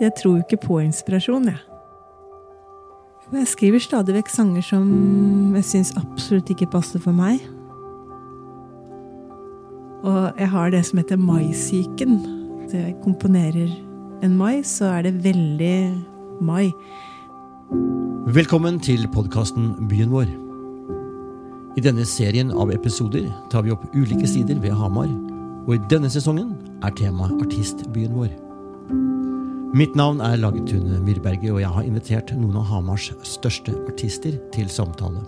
Jeg tror jo ikke på inspirasjon, jeg. Jeg skriver stadig vekk sanger som jeg syns absolutt ikke passer for meg. Og jeg har det som heter maisyken. Så jeg komponerer en mai, så er det veldig mai. Velkommen til podkasten Byen vår. I denne serien av episoder tar vi opp ulike sider ved Hamar, og i denne sesongen er temaet Artistbyen vår. Mitt navn er Lagetun Myrberget, og jeg har invitert noen av Hamars største artister til samtale.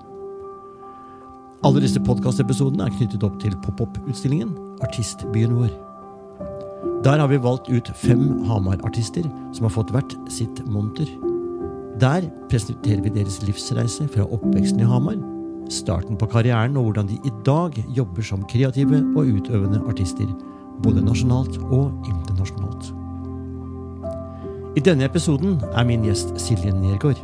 Alle disse podkastepisodene er knyttet opp til pop-opp-utstillingen Artistbyen vår. Der har vi valgt ut fem Hamar-artister som har fått hvert sitt monter. Der presenterer vi deres livsreise fra oppveksten i Hamar, starten på karrieren og hvordan de i dag jobber som kreative og utøvende artister, både nasjonalt og internasjonalt. I denne episoden er min gjest Silje Nergård.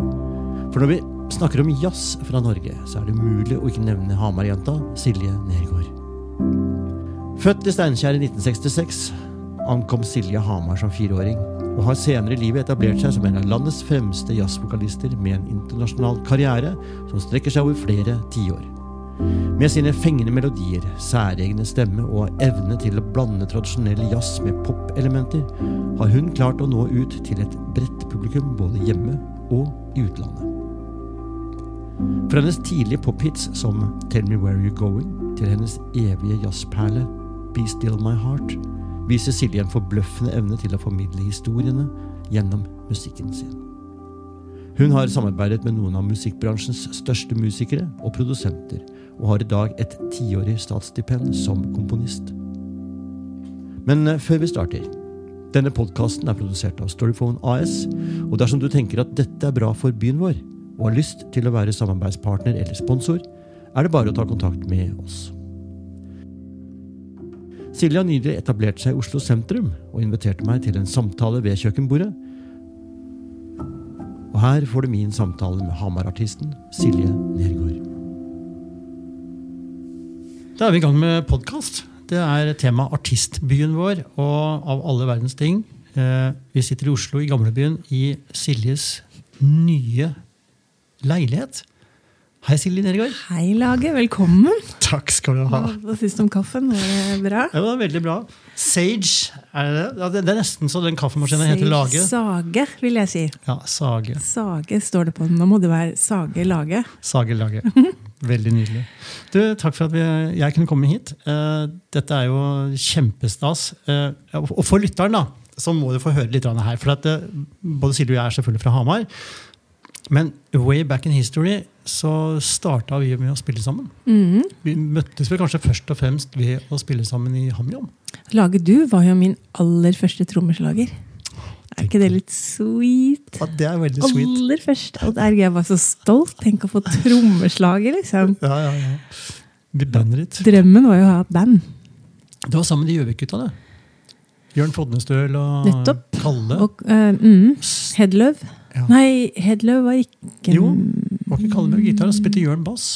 For når vi snakker om jazz fra Norge, så er det umulig å ikke nevne Hamar-jenta Silje Nergård. Født i Steinkjer i 1966 ankom Silje Hamar som fireåring, og har senere i livet etablert seg som en av landets fremste jazzvokalister med en internasjonal karriere som strekker seg over flere tiår. Med sine fengende melodier, særegne stemme og evne til å blande tradisjonell jazz med pop-elementer, har hun klart å nå ut til et bredt publikum både hjemme og i utlandet. Fra hennes tidlige pophits som Tell Me Where You're Going til hennes evige jazzperle Be Still My Heart viser Silje en forbløffende evne til å formidle historiene gjennom musikken sin. Hun har samarbeidet med noen av musikkbransjens største musikere og produsenter, og har i dag et tiårig statsstipend som komponist. Men eh, før vi starter Denne podkasten er produsert av Storyphone AS, og dersom du tenker at dette er bra for byen vår, og har lyst til å være samarbeidspartner eller sponsor, er det bare å ta kontakt med oss. Silje har nylig etablert seg i Oslo sentrum, og inviterte meg til en samtale ved kjøkkenbordet. Og her får du min samtale med Hamar-artisten Silje Nergård. Da er vi i gang med podkast. Det er tema artistbyen vår, og av alle verdens ting. Eh, vi sitter i Oslo, i gamlebyen, i Siljes nye leilighet. Hei, Silje Nergård. Hei, Lage. Velkommen. Takk skal du ha. Hva syns du om kaffen? Var det bra? Det var veldig bra. Sage, er det? Ja, det det er nesten så den kaffemaskinen heter Lage. Sage, vil jeg si. Ja, Sage. Sage står det på den. Nå må det være Sage Lage. Sage Lage. Veldig nydelig. Du, Takk for at vi, jeg kunne komme hit. Eh, dette er jo kjempestas. Eh, og for lytteren da, så må du få høre litt her. For at, eh, både Silje og jeg er selvfølgelig fra Hamar. Men way back in history så starta vi med å spille sammen. Mm. Vi møttes vel kanskje først og fremst ved å spille sammen i HamYam. Laget du var jo min aller første trommeslager. Er ikke det litt sweet? Ja, det er veldig sweet. Aller først. Og der jeg var så stolt. Tenk å få trommeslaget, liksom. Ja, ja, ja. Vi bandet ditt. Drømmen var jo å ha et band. Det var sammen med de Gjøvik-gutta, det. Jørn Fodnestøl og Nettopp. Kalle. Og uh, mm, Hedløv. Ja. Nei, Hedløv var ikke Jo. Var ikke Kalle med gitar? Spilte Jørn bass.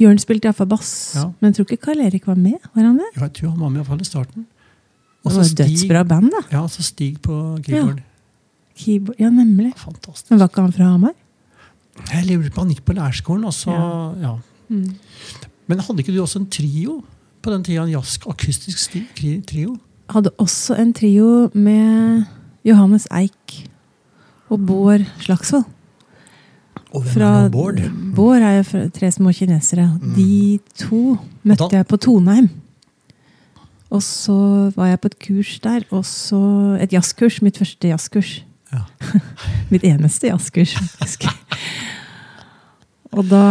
Jørn spilte iallfall bass. Ja. Men jeg tror ikke Karl Erik var med. Var han det? Ja, jeg tror han var med i fall i starten. Og Det var et dødsbra band, da. Ja, så Stig på keyboard. Keyboard. Ja, nemlig. Fantastisk. Men var ikke han fra Hamar? Jeg lurer på Han gikk på lærerskolen, Også, ja. ja. Mm. Men hadde ikke du også en trio på den tida? En jask, akustisk sti, trio? Hadde også en trio med Johannes Eik og Bård Slagsvold. Og hvem Fra, er nå Bård? Bård er jo fra Tre små kinesere. De to møtte da- jeg på Toneheim. Og så var jeg på et kurs der. Og så et jazzkurs. Mitt første jazzkurs. Ja. Mitt eneste jazzkurs, faktisk. og da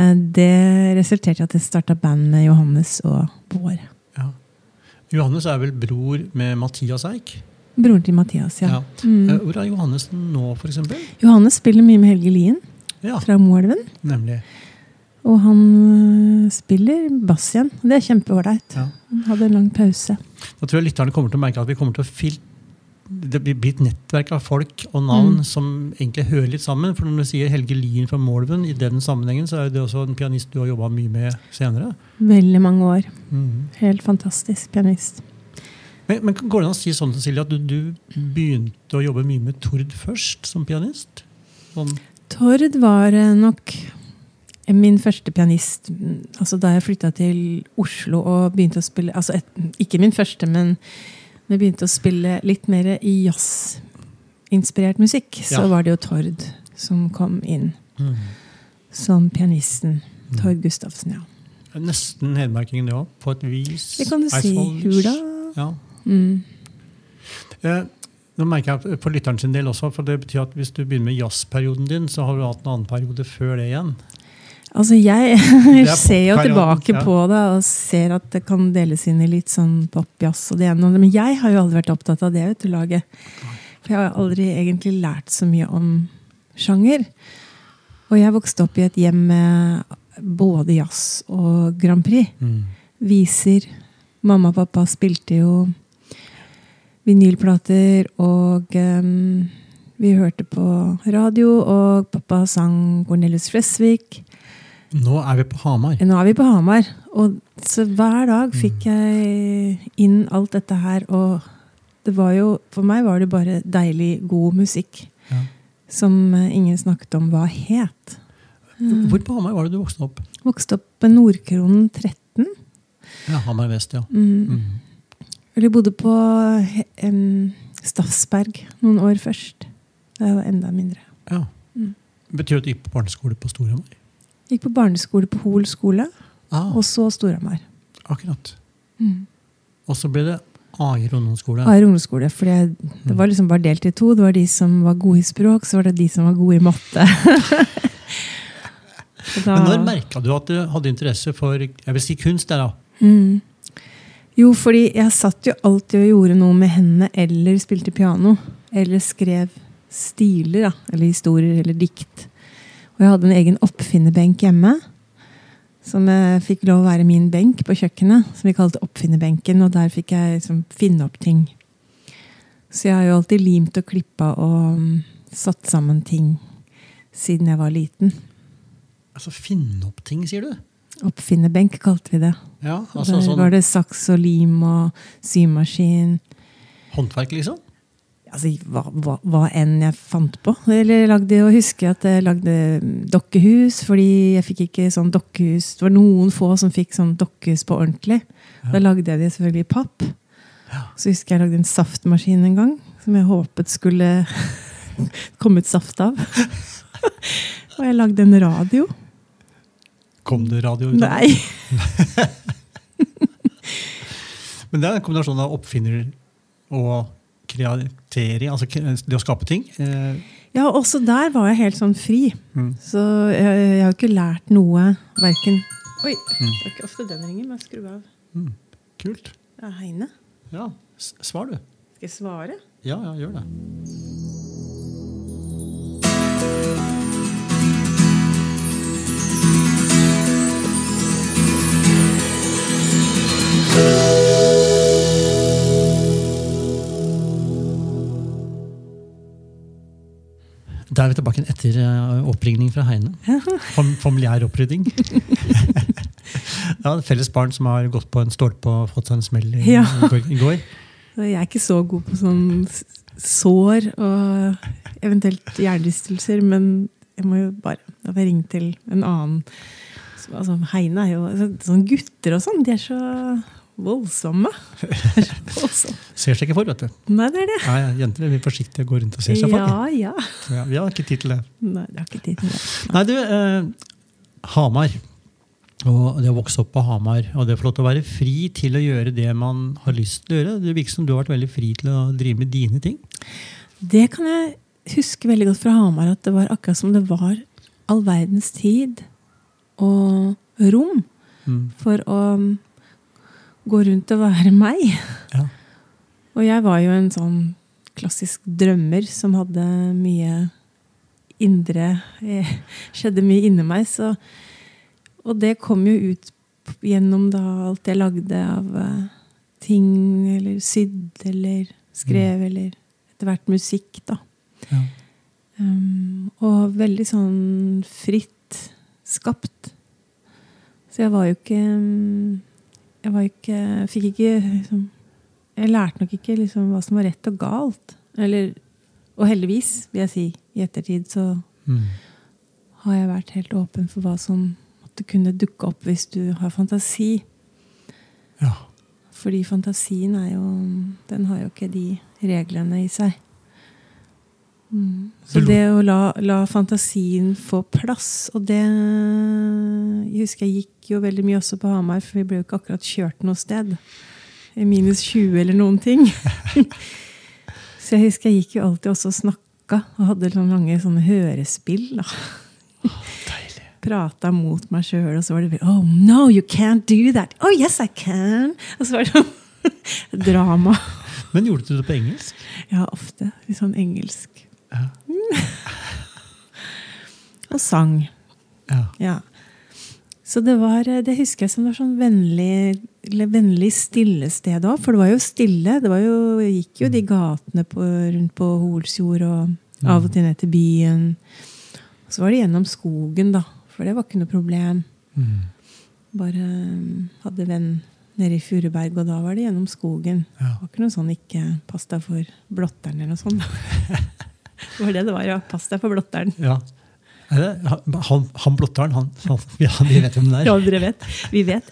eh, Det resulterte i at jeg starta band med Johannes og Bård. Ja. Johannes er vel bror med Mathias Eik? Broren til Mathias, ja. Ja. Mm. Eh, Hvor er Johannes nå, eksempel? Johannes spiller mye med Helge Lien Ja, fra Moelven. nemlig. Og han øh, spiller bass igjen. Det er kjempeålreit. Ja. Han hadde en lang pause. Da tror jeg lytterne kommer til å merke at vi kommer til å fil det blir et nettverk av folk og navn Mm. som egentlig hører litt sammen. For når du sier Helge Lien fra Målven, i den sammenhengen, så er det også en pianist du har jobba mye med senere. Veldig mange år. Mm. Helt fantastisk pianist. Men, men Går det an å si sånn Cecilie, at du, du, begynte å jobbe mye med Tord først, som pianist? Sånn. Tord var eh, nok min første pianist altså da jeg flytta til Oslo og begynte å spille altså et, Ikke min første, men vi begynte å spille litt mer i jazzinspirert musikk. Så Ja. var det jo Tord som kom inn Mm. som pianisten. Tord Gustavsen, ja. Nesten hedmarkingen, det òg, på et vis. Det kan du si. Hula. Ja. Mm. Eh, nå merker jeg på lytteren sin del også, for det betyr at hvis du begynner med jazzperioden din, så har du hatt en annen periode før det igjen. Altså, jeg er ser jo tilbake på det og ser at det kan deles inn i litt sånn pop-jazz og det ene og det. Men jeg har jo aldri vært opptatt av det, vet du, laget. For jeg har aldri egentlig lært så mye om sjanger. Og jeg vokste opp i et hjem med både jazz og Grand Prix. Viser. Mamma og pappa spilte jo vinylplater, og um, vi hørte på radio, og pappa sang Cornelius Flesvig. Nå er vi på Hamar. Nå er vi på Hamar, og så hver dag fikk jeg inn alt dette her, og det var jo, for meg var det bare deilig, god musikk. Ja. Som eh, ingen snakket om hva het. Hvor på Hamar var det du vokste opp? Vokste opp på Nordkronen 13. Ja, Hamar vest, ja. Mm. Mm. Eller bodde på um, Staffsberg noen år først. Da jeg var enda mindre. ja. Mm. Betyr det at du gikk på barneskole på Storhamar? Gikk på barneskole på Hol skole, Ah, og så Storhamar. akkurat. Mm. Og så ble det Aier ungdomsskole. Aier ungdomsskole. For det var liksom bare delt i to. Det var de som var gode i språk, så var det de som var gode i matte. Da- Men når merka du at du hadde interesse for jeg vil si kunst? Der, da? Mm. Jo, fordi jeg satt jo alltid og gjorde noe med hendene, eller spilte piano. Eller skrev stiler, da. Eller historier, eller dikt. Og jeg hadde en egen oppfinnerbenk hjemme. Som eh, fikk lov å være min benk på kjøkkenet, som vi kalte oppfinnerbenken. Og der fikk jeg liksom finne opp ting. Så jeg har jo alltid limt og klippa og mm, satt sammen ting siden jeg var liten. Altså Finne opp ting, sier du? Oppfinnerbenk kalte vi det. Ja, altså Der sånn var det saks og lim og symaskin. Håndverk, liksom? Altså, hva, hva, hva enn jeg fant på. Eller lagde, og husker at jeg lagde dokkehus, fordi jeg fikk ikke sånn dokkehus. Det var noen få som fikk sånn dokkehus på ordentlig. Da lagde jeg de selvfølgelig i papp. Så husker jeg jeg lagde en saftmaskin en gang, som jeg håpet skulle komme ut saft av. og jeg lagde en radio. Kom det radio ut? av? Nei. Men det er en kombinasjon av oppfinner og kreatering, altså det å skape ting. Eh, Ja, også der var jeg helt sånn fri. Mm. Så jeg, jeg har ikke lært noe, verken Oi! Det er ikke ofte den ringer, men skru av. kult. Det er Heine. Ja, svar du. Skal jeg svare? Ja, ja, gjør det. Da er vi tilbake etter eh, oppringning fra Heine. Fam familiær opprydding. ja, felles barn som har gått på en stolpe og fått seg en smell i, Ja. i går. Jeg er ikke så god på sånn sår og eventuelt hjernerystelser, men jeg må jo bare Da får jeg ringe til en annen. Altså, Heine er jo altså, Sånn gutter og sånn, de er så voldsomme. Er. Ser seg ikke for, vet du. Nei, det er det. Ja, jenter er forsiktige og går rundt og ser seg for. Ja, ja. Ja, vi har ikke tid til det. Nei, det har ikke tid til det. Nei, du, eh, Hamar. Og det å vokse opp på Hamar, og det å få lov til å være fri til å gjøre det man har lyst til å gjøre. Det virker som du har vært veldig fri til å drive med dine ting. Det kan jeg huske veldig godt fra Hamar, at det var akkurat som det var all verdens tid og rom Mm. for å gå rundt og være meg. Ja. Og jeg var jo en sånn klassisk drømmer som hadde mye indre eh, Skjedde mye inni meg. Så, og det kom jo ut gjennom da alt jeg lagde av eh, ting, eller sydd, eller skrev, eller etter hvert musikk, da. Ja. Um, og veldig sånn fritt skapt. Så jeg var jo ikke um, Jeg ikke Fikk ikke liksom, jeg lærte nok ikke liksom hva som var rett og galt. Eller, og heldigvis, vil jeg si, i ettertid så Mm. har jeg vært helt åpen for hva som måtte kunne dukke opp hvis du har fantasi. Ja. Fordi fantasien er jo Den har jo ikke de reglene i seg. Mm. Så det å la, la fantasien få plass, og det Jeg husker jeg gikk jo veldig mye også på Hamar, for vi ble jo ikke akkurat kjørt noe sted. Minus 20 eller noen ting. Så jeg husker jeg gikk jo alltid også og snakka, og hadde sånne lange sånne hørespill. da prata mot meg sjøl, og så var det Oh, no, you can't do that. Oh, yes, I can. Og så var det sånn drama. Men gjorde du det på engelsk? Ja, ofte. Litt sånn engelsk. Ja. Og sang. Ja. Ja. Så det var, det husker jeg som var sånn vennlig, vennlig stille sted òg. For det var jo stille. Det var jo, gikk jo de gatene på, rundt på Holsjord og av og til ned til byen. Og Så var det gjennom skogen, da. For det var ikke noe problem. Mm. Bare um, hadde venn nede i Furuberg, og da var det gjennom skogen. Ja. Det var ikke noe sånn 'ikke pass deg for blotteren' eller noe sånt. det var det det var, ja. Pass deg for blotteren. ja. Han, han blotteren, han, han, ja, vi vet hvem det er. Ja, dere vet. Vi vet.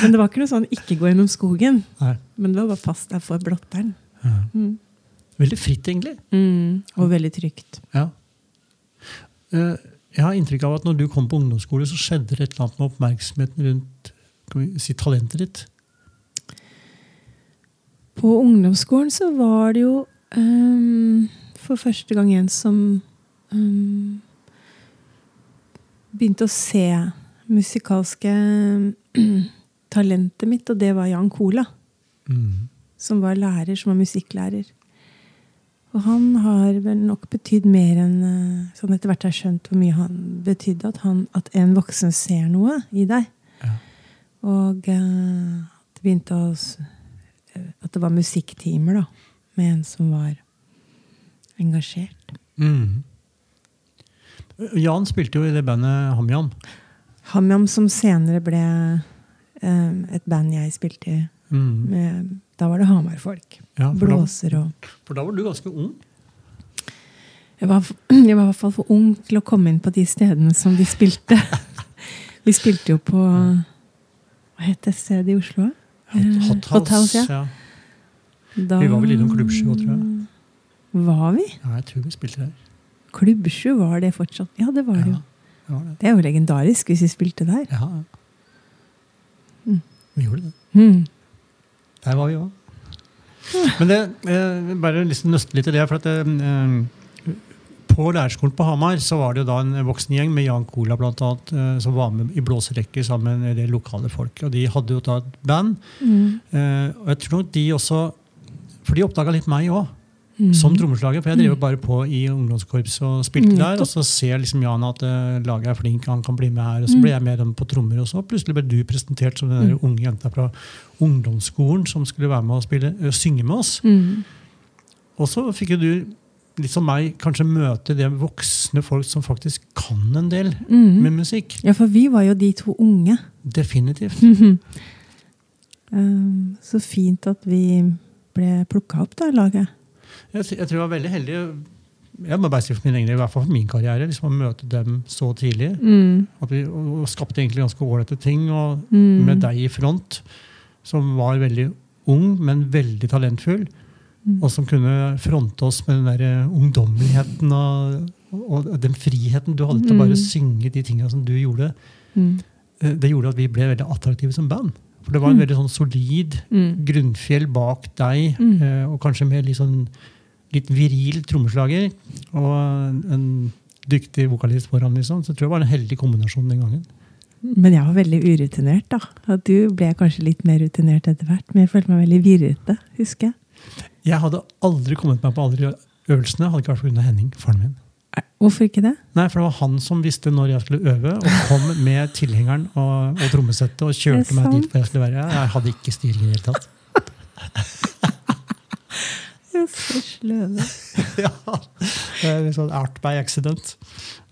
Men det var ikke noe sånn 'ikke gå gjennom skogen'. Nei. Men det var bare 'pass deg for blotteren'. Ja. Mm. Veldig fritt, egentlig. Mm. Og veldig trygt. Ja. Eh, Jeg har inntrykk av at når du kom på ungdomsskole, så skjedde det et eller annet med oppmerksomheten rundt si, talentet ditt. På ungdomsskolen så var det jo um, for første gang en som um, begynte å se musikalske talentet mitt, og det var Jan Cola. Mm. Som var lærer, som var musikklærer. Og han har vel nok betydd mer enn Sånn etter hvert har skjønt hvor mye han betydde. At, han, at en voksen ser noe i deg. Ja. Og uh, det begynte å eh, At det var musikktimer, da. Med en som var engasjert. Mm. Jan spilte jo i det bandet HamYam. HamYam, som senere ble eh, et band jeg spilte i. Mm. Med, da var det Hamar-folk. Ja, Blåser og for da var du ganske ung. jeg var, jeg var i hvert fall for ung til å komme inn på de stedene som de spilte. Vi spilte jo på Hva het det stedet i Oslo? Hot, Eh, hot House, ja. Da, Vi var vel innom Klubbsjø tror jeg. Var vi? ja, jeg tror vi spilte der. Klubbsjø var det fortsatt? Ja, det var det jo. Ja, det det. Det er jo legendarisk hvis vi spilte der. Ja. Mm. Vi gjorde det. Mm. Der var vi òg. Men det, eh, bare liksom nøste litt i det. for at det, eh, På lærerskolen på Hamar så var det jo da en voksen gjeng med Jan Cola blant annet, eh, som var med i blåserekker sammen med en del lokale folk. Og de hadde jo da et band. Mm. Eh, og jeg tror nok de også For de oppdaga litt meg òg, Mm. som trommeslager. For jeg drev bare på i ungdomskorps og spilte Mm, der. Og så ser liksom Jan at uh, laget er flink, han kan bli med her. Og så Mm. ble jeg med dem på trommer, og så plutselig ble du presentert som den der Mm. unge jenta fra ungdomsskolen som skulle være med og spille, uh, synge med oss. Mm. Og så fikk jo du, litt som meg, kanskje møte det voksne folk som faktisk kan en del Mm. med musikk. Ja, for vi var jo de to unge. Definitivt. Um, så fint at vi ble plukka opp da, laget. Jeg, jeg tror jeg var veldig heldig. Jeg må bare si for min egen i hvert fall for min karriere, liksom å møte dem så tidlig. Mm. At vi og, og skapte egentlig ganske ålreite ting. Og Mm. med deg i front, som var veldig ung, men veldig talentfull. Mm. Og som kunne fronte oss med den der eh, ungdommeligheten og, og den friheten du hadde til å bare Mm. synge de tinga som du gjorde. Mm. Eh, Det gjorde at vi ble veldig attraktive som band. For det var en Mm. veldig sånn solid grunnfjell bak deg, eh, og kanskje med litt sånn litt viril trommeslager og en dyktig vokalist foran, liksom. Så jeg tror det var en heldig kombinasjon den gangen. Men jeg var veldig urutinert, da. Og du ble kanskje litt mer rutinert etter hvert. Men jeg følte meg veldig virrete, husker jeg. Jeg hadde aldri kommet meg på alle øvelsene, hadde ikke vært pga. Henning, faren min. Hvorfor ikke det? Nei, for det var han som visste når jeg skulle øve, og kom med tilhengeren og, og trommesettet og kjørte meg dit hvor jeg skulle være. Jeg hadde ikke styring i det hele tatt. Så sløve. ja, det er litt sånn art by accident.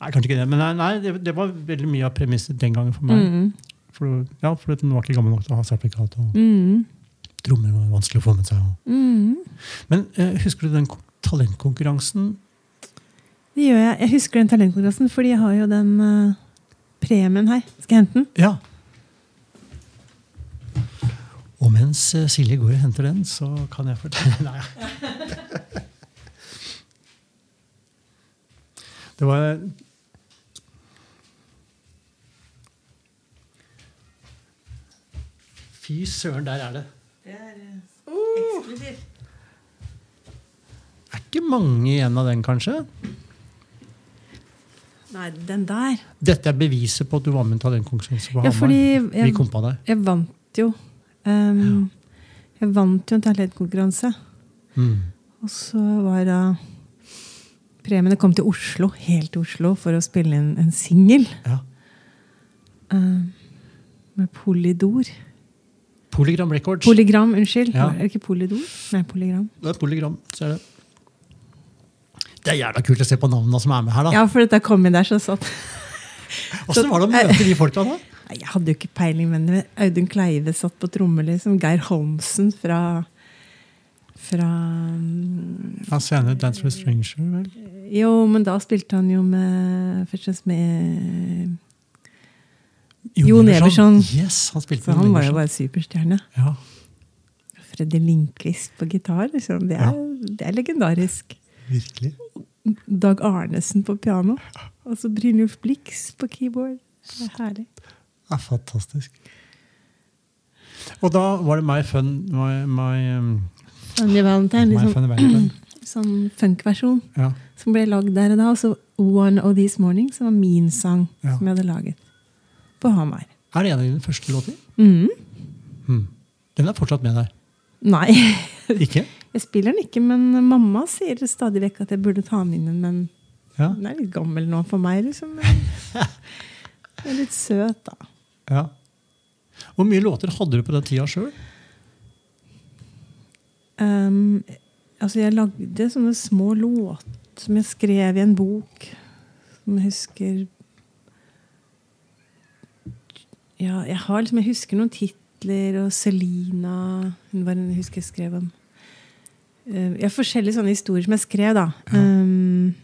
Nei, kanskje ikke det, men nei, nei det, det var veldig mye av premisset den gangen for meg. Mm. For, ja, for den var ikke gammel nok til å ha sertifikat. Og, Mm. trommer var vanskelig å få med seg. Mm. Men eh, husker du den talentkonkurransen? Det gjør jeg. Jeg husker den talentkonkurransen, fordi jeg har jo den eh, premien her. Skal jeg hente den? Ja. Og mens eh, Silje går og henter den, så kan jeg fortelle Nei. Det var Fy søren, der er det. Det er eksklusivt. Er ikke mange igjen av den, kanskje? Nei, den der. Dette er beviset på at du var med i den talentkonkurranse på Ja, Hamar. Vi jeg, kom på deg. jeg vant jo ehm, Jeg vant jo en talentkonkurranse. Mm. Og så var da Premiene kom til Oslo, helt til Oslo, for å spille inn en singel. Ja. Um, med Polydor. Polygram Records. Polygram, unnskyld. Ja. Er det ikke Polydor? Nei, Polygram. det er polygram, så er det. Det er jævla kult å se på navnene som er med her, da. Ja, for dette kom inn der, så satt Åssen var det å møte de folka da? Jeg hadde jo ikke peiling, men Audun Kleive satt på trommer, liksom. Geir Holmsen fra fra mm, Ja, senere Dance with Stranger, vel? Jo, men da spilte han jo med Først og fremst med Jon Everson. Yes, han spilte Så han var jo bare superstjerne. Ja, Freddy Lindqvist på gitar, liksom. Det er, det er legendarisk. virkelig. Dag Arnesen på piano. Og så Brynjulf Blix på keyboard. Det er herlig. Det er fantastisk. Og da var det My Fun My, my, um, Sonja Valentine, my liksom, Valentine. sånn funkversjon Ja. som ble lagd der og da. Og så One of These Mornings, som var min sang Ja. som jeg hadde laget på Hamar. Er det en av dine første låter? Mm. Hmm. Den er fortsatt med der. Nei, Ikke? jeg spiller den ikke, men mamma sier stadig vekk at jeg burde ta den inn, men Ja. den er litt gammel nå for meg, liksom. Den er litt søt, da. Ja. Hvor mye låter hadde du på den tida sjøl? Um, altså, jeg lagde sånne små låter som jeg skrev i en bok, som jeg husker Ja, jeg har liksom Jeg husker noen titler, og Selina Hun var en jeg husker jeg skrev om. Uh, jeg har forskjellige sånne historier som jeg skrev, da. Um,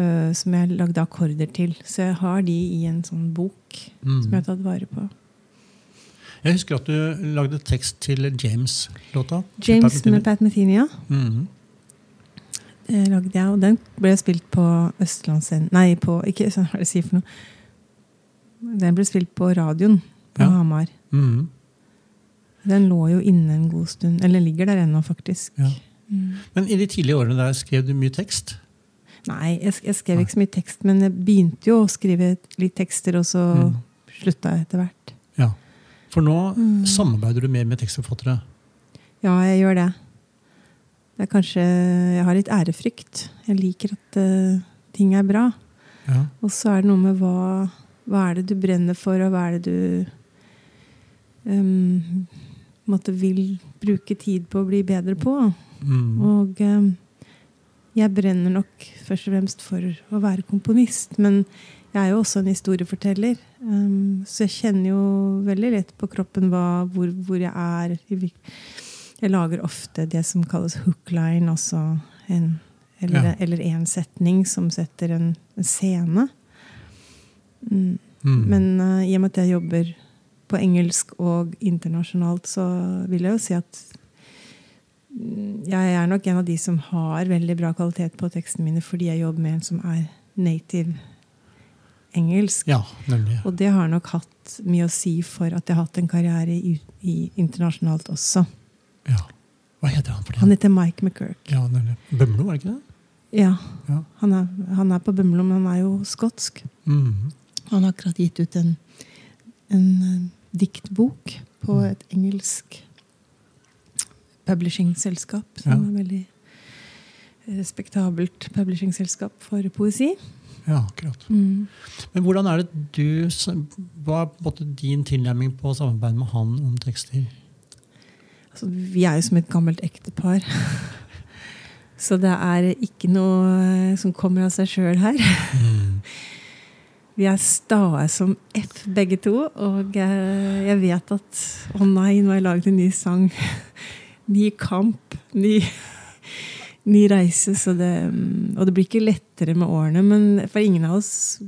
uh, som jeg lagde akkorder til. Så jeg har de i en sånn bok Mm. som jeg har tatt vare på. Jeg husker at du lagde tekst til James-låta. James med Pat Metheny, ja. Mhm. Det lagde jeg, og den ble spilt på Østlandsscenen Nei, på Ikke hva er det jeg sier for noe. Den ble spilt på radioen på Ja. Hamar. Mhm. Den lå jo inne en god stund. Eller ligger der ennå, faktisk. Ja. Mm. Men i de tidlige årene der skrev du mye tekst? Nei, jeg, jeg skrev ikke så mye tekst, men jeg begynte jo å skrive litt tekster, og så Mm. slutta jeg etter hvert. Ja. For nå Mm. samarbeider du mer med tekstforfattere. Ja, jeg gjør det. Det er kanskje Jeg har litt ærefrykt. Jeg liker at uh, ting er bra. Ja. Og så er det noe med hva, hva er det du brenner for, og hva er det du um, måtte vil bruke tid på å bli bedre på. Mm. Og um, jeg brenner nok først og fremst for å være komponist, men jeg er jo også en historieforteller. Um, så jeg kjenner jo veldig lett på kroppen hva, hvor, hvor jeg er. Jeg lager ofte det som kalles hookline, altså en, eller, Ja. eller en setning som setter en, en scene. Mm. Mm. Men uh, i og med at jeg jobber på engelsk og internasjonalt, så vil jeg jo si at jeg er nok en av de som har veldig bra kvalitet på tekstene mine fordi jeg jobber med en som er native engelsk. Ja, nemlig. Og det har nok hatt mye å si for at jeg har hatt en karriere i, i internasjonalt også. Ja. Hva heter han for det? Han heter Mike McGurk. Ja, nemlig. Bømlo, var det ikke det? Ja, Ja. han er, han er på Bømlo, men han er jo skotsk. Mm. Han har akkurat gitt ut en, en eh, diktbok på et engelsk publishingselskap. Som Ja. er veldig respektabelt publishingselskap for poesi. Ja, akkurat. Men hvordan er det du Hva er din tilnærming på samarbeid med han om tekster? Altså, vi er jo som et gammelt ektepar. Så det er ikke noe eh, som kommer av seg sjøl her. Vi er stae som F, begge to. Og jeg, jeg vet at Å nei, nå har jeg laget en ny sang. Ny kamp. Ny, ny reise. Så det, og det blir ikke lettere med årene. Men for ingen av oss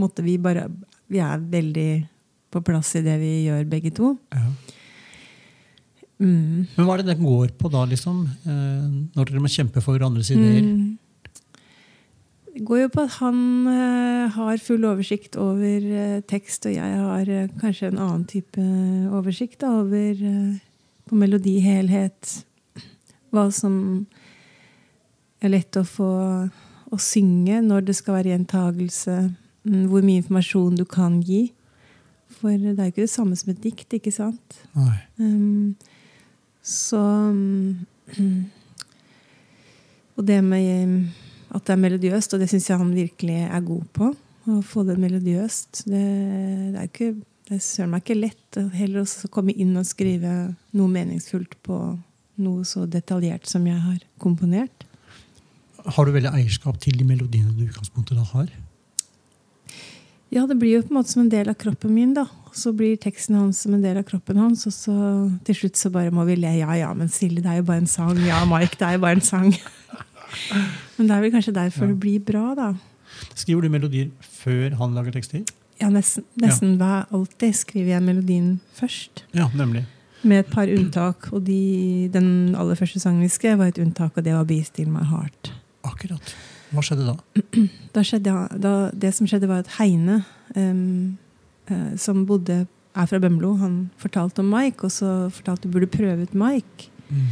måtte vi bare Vi er veldig på plass i det vi gjør, begge to. Ja. Mm. Men hva er det det går på da, liksom? Eh, når dere må kjempe for hverandres ideer? Mm. Det går jo på at han eh, har full oversikt over eh, tekst, og jeg har kanskje en annen type oversikt da, over på melodihelhet. Hva som er lett å få å synge når det skal være gjentagelse. mm, Hvor mye informasjon du kan gi. For det er jo ikke det samme som et dikt, ikke sant? Um, så um, Og det med um, at det er melodiøst, og det syns jeg han virkelig er god på. Å få det melodiøst. Det, det er ikke det er søren meg ikke lett. Heller å komme inn og skrive noe meningsfullt på noe så detaljert som jeg har komponert. Har du veldig eierskap til de melodiene du i utgangspunktet da har? Ja, det blir jo på en måte som en del av kroppen min, da. Så blir teksten hans som en del av kroppen hans, og så til slutt så bare må vi le. Ja ja, men Silje, det er jo bare en sang. Ja, Mark, det er jo bare en sang. men det er vel kanskje derfor Ja. det blir bra, da. Skriver du melodier før han lager tekster? Ja, nesten, nesten hver, alltid skriver jeg melodien først. Ja, nemlig. Med et par unntak. Og de, den aller første sangen vi skrev, var et unntak, og det var 'Be Still My Heart'. Akkurat. Hva skjedde da? Da skjedde, da, det som skjedde, var at Heine, um, uh, som bodde, er fra Bømlo, han fortalte om Mike, og så fortalte du burde prøve ut Mike. Mm.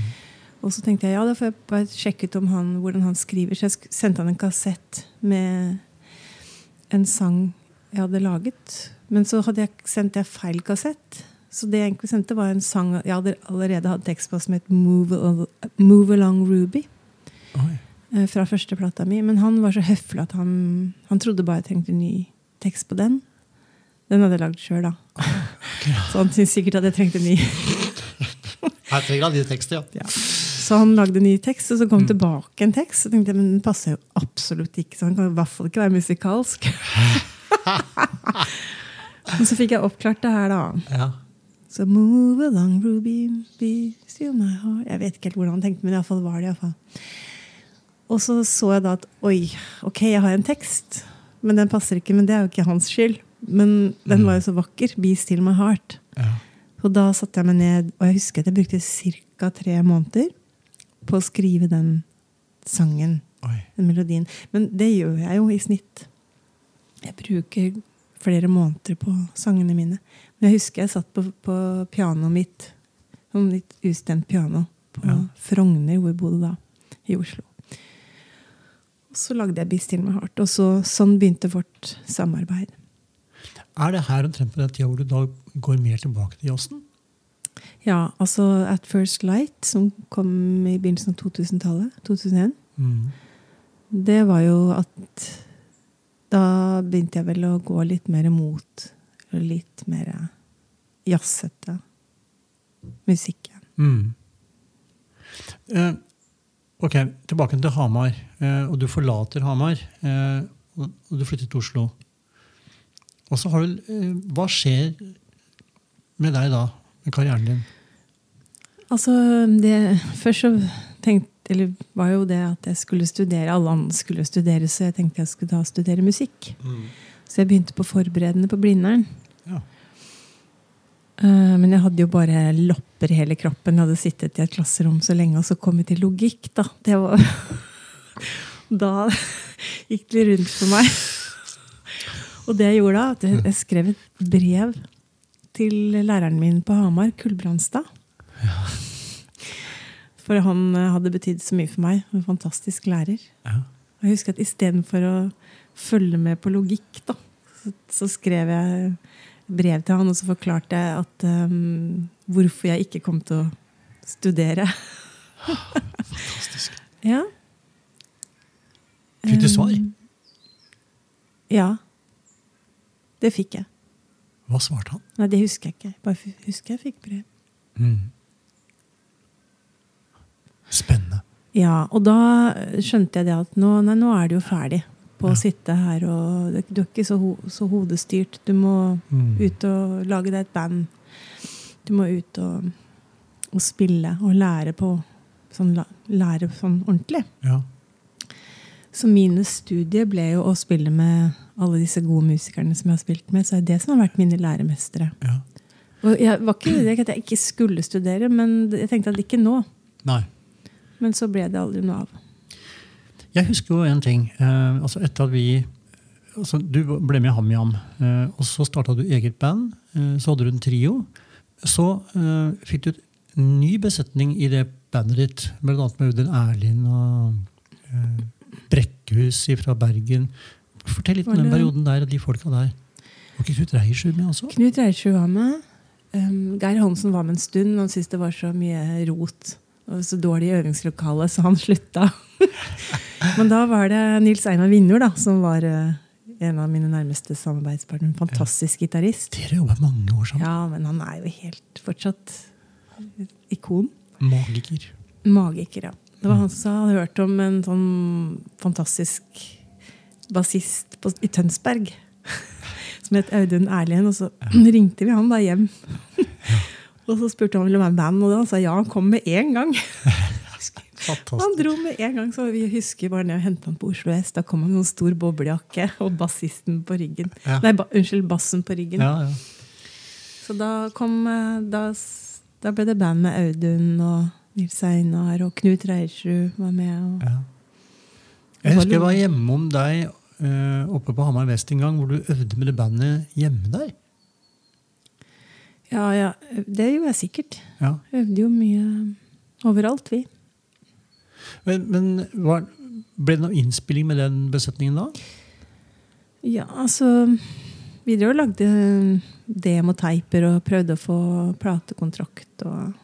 Og så tenkte jeg ja, da får jeg bare sjekke ut om han, hvordan han skriver. Så jeg sendte han en kassett med en sang jeg hadde laget. Men så hadde jeg sendt jeg feil kassett. Så det jeg egentlig sendte, var en sang jeg hadde allerede hatt tekst på som het Move, Al- Move Along Ruby. Oi. eh, Fra første plata mi. Men han var så høflig at han, han trodde bare jeg trengte ny tekst på den. Den hadde jeg lagd sjøl, da. Så han syntes sikkert at jeg trengte ny. jeg trenger alle de tekster, ja. Ja. Så han lagde ny tekst, og så kom tilbake en tekst. Så tenkte jeg, men den passer jo absolutt ikke, så han kan i hvert fall ikke være musikalsk. men så fikk jeg oppklart det her, da. ja. Så move along, Ruby, be still my heart. Jeg vet ikke helt hvordan han tenkte, men iallfall var det iallfall. Og så så jeg da at oi, ok, jeg har en tekst, men den passer ikke. Men det er jo ikke hans skyld. Men den var jo så vakker. Be still my heart. Ja. Og da satte jeg meg ned, og jeg husker at jeg brukte ca. tre måneder på å skrive den sangen, Oi. den melodien. Men det gjør jeg jo i snitt. Jeg bruker flere måneder på sangene mine. Men jeg husker jeg satt på, på pianoet mitt, som litt ustemt piano, på Ja. Frogner, hvor jeg bodde da, i Oslo. Og så lagde jeg 'Be still my heart', og så, sånn begynte vårt samarbeid. Er det her omtrent på den tida hvor du da går mer tilbake til jazzen? Ja, altså At First Light, som kom i begynnelsen av 2000-tallet, 2001, Mm. det var jo at Da begynte jeg vel å gå litt mer mot litt mer jazzete musikk. igjen. Mm. Eh, ok, tilbake til Hamar. Eh, og du forlater Hamar. Eh, og, og du flytter til Oslo. Og så har du eh, Hva skjer med deg da? Med karrieren din? Altså, det Først så tenkte eller var jo det at jeg skulle studere. Alle andre skulle studere, så jeg tenkte jeg skulle da studere musikk. Så jeg begynte på forberedende på Blindern. Ja. Uh, Men jeg hadde jo bare lopper i hele kroppen. Jeg hadde sittet i et klasserom så lenge, og så kom jeg til logikk, da. Det var Da gikk det rundt for meg. Og det jeg gjorde da, at jeg- skrev et brev til læreren min på Hamar, Kullbrandstad. For han eh, hadde betydd så mye for meg. En fantastisk lærer. Ja. Jeg husker at istedenfor å følge med på logikk, da, så, så skrev jeg brev til han, og så forklarte jeg at um, hvorfor jeg ikke kom til å studere. Fantastisk. Ja. Fikk du svar? Um, ja. Det fikk jeg. Hva svarte han? Nei, det husker jeg ikke. Bare husker jeg fikk brev. Mm. Spennende. Ja, og da skjønte jeg det at nå, nei, nå er det jo ferdig. på Ja. å sitte her og Du er ikke så, ho så hodestyrt. Du må Mm. ut og lage deg et band. Du må ut og, og spille og lære på sånn, lære sånn ordentlig. Ja. Så mine studier ble jo å spille med alle disse gode musikerne som jeg har spilt med. Så det er det som har vært mine læremestere. ja. Og jeg var ikke det at jeg ikke skulle studere, men jeg tenkte at ikke nå. Nei. Men så ble det aldri noe av. Jeg husker jo en ting. Eh, altså etter at vi altså Du ble med i HamYam, eh, og så starta du eget band. Eh, så hadde du en trio. Så eh, fikk du en ny besetning i det bandet ditt, bl.a. med Audun Erlind og eh, Brekkhus fra Bergen. Fortell litt om den perioden der og de folka der. Var ikke Knut Reiersrud med også? Knut Reiersrud var med. Um, Geir Hansen var med en stund. Han syntes det var så mye rot og så dårlig øvingslokale, så han slutta. Men da var det Nils Einar Vinjord som var eh, en av mine nærmeste samarbeidspartnere. En fantastisk gitarist. Dere jobba mange år sammen. Ja, men han er jo helt fortsatt ikon. Magiker. Magiker, ja. Det var han som hadde hørt om en sånn fantastisk bassist på- i Tønsberg. Som het Audun Erlien. Og så ringte vi han da hjem. og så spurte han om han ville være med i band, og han sa ja, han kom med en gang. Han dro med en gang, så vi husker bare ned og hentet ham på Oslo S. Da kom han med en stor boblejakke og bassisten på ryggen. Ja. Nei, ba, unnskyld, bassen på ryggen. Ja, ja. Så da kom eh, da, da ble det band med Audun og Nils Einar, og Knut Reiersrud var med. Jeg husker jeg var hjemme om deg eh, oppe på Hamar Vest en gang, hvor du øvde med det bandet hjemme der. Ja, ja, det gjorde jeg sikkert. Ja. Øvde jo mye overalt, vi. Men, men var, ble det noe innspilling med den besetningen da? Ja, altså Vi drev og lagde demoteiper og prøvde å få platekontrakt og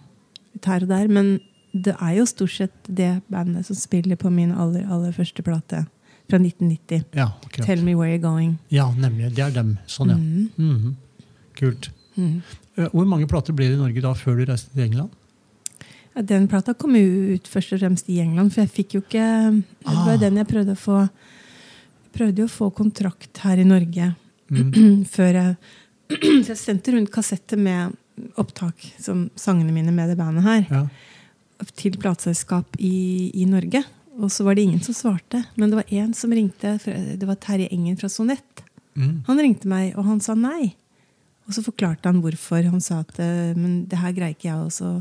litt her og der. Men det er jo stort sett det bandet som spiller på min aller, aller første plate fra 1990. Ja. 'Tell Me Where You're Going'. Ja, nemlig. Det er dem. Sånn, ja. Mm. Mm -hmm. Kult. Mhm. Eh, Hvor mange plater ble det i Norge da før du reiste til England? Ja, den plata kom jo ut først og fremst i England, for jeg fikk jo ikke Det var Ah. den jeg prøvde å få prøvde jo å få kontrakt her i Norge Mm. før jeg Så jeg sendte rundt kassetter med opptak som sangene mine med det bandet her Ja. til plateselskap i, i Norge. Og så var det ingen som svarte. Men det var én som ringte. Det var Terje Engen fra Sonett. Mm. Han ringte meg, og han sa nei. Og så forklarte han hvorfor. Han sa at eh, men det her greier ikke jeg også.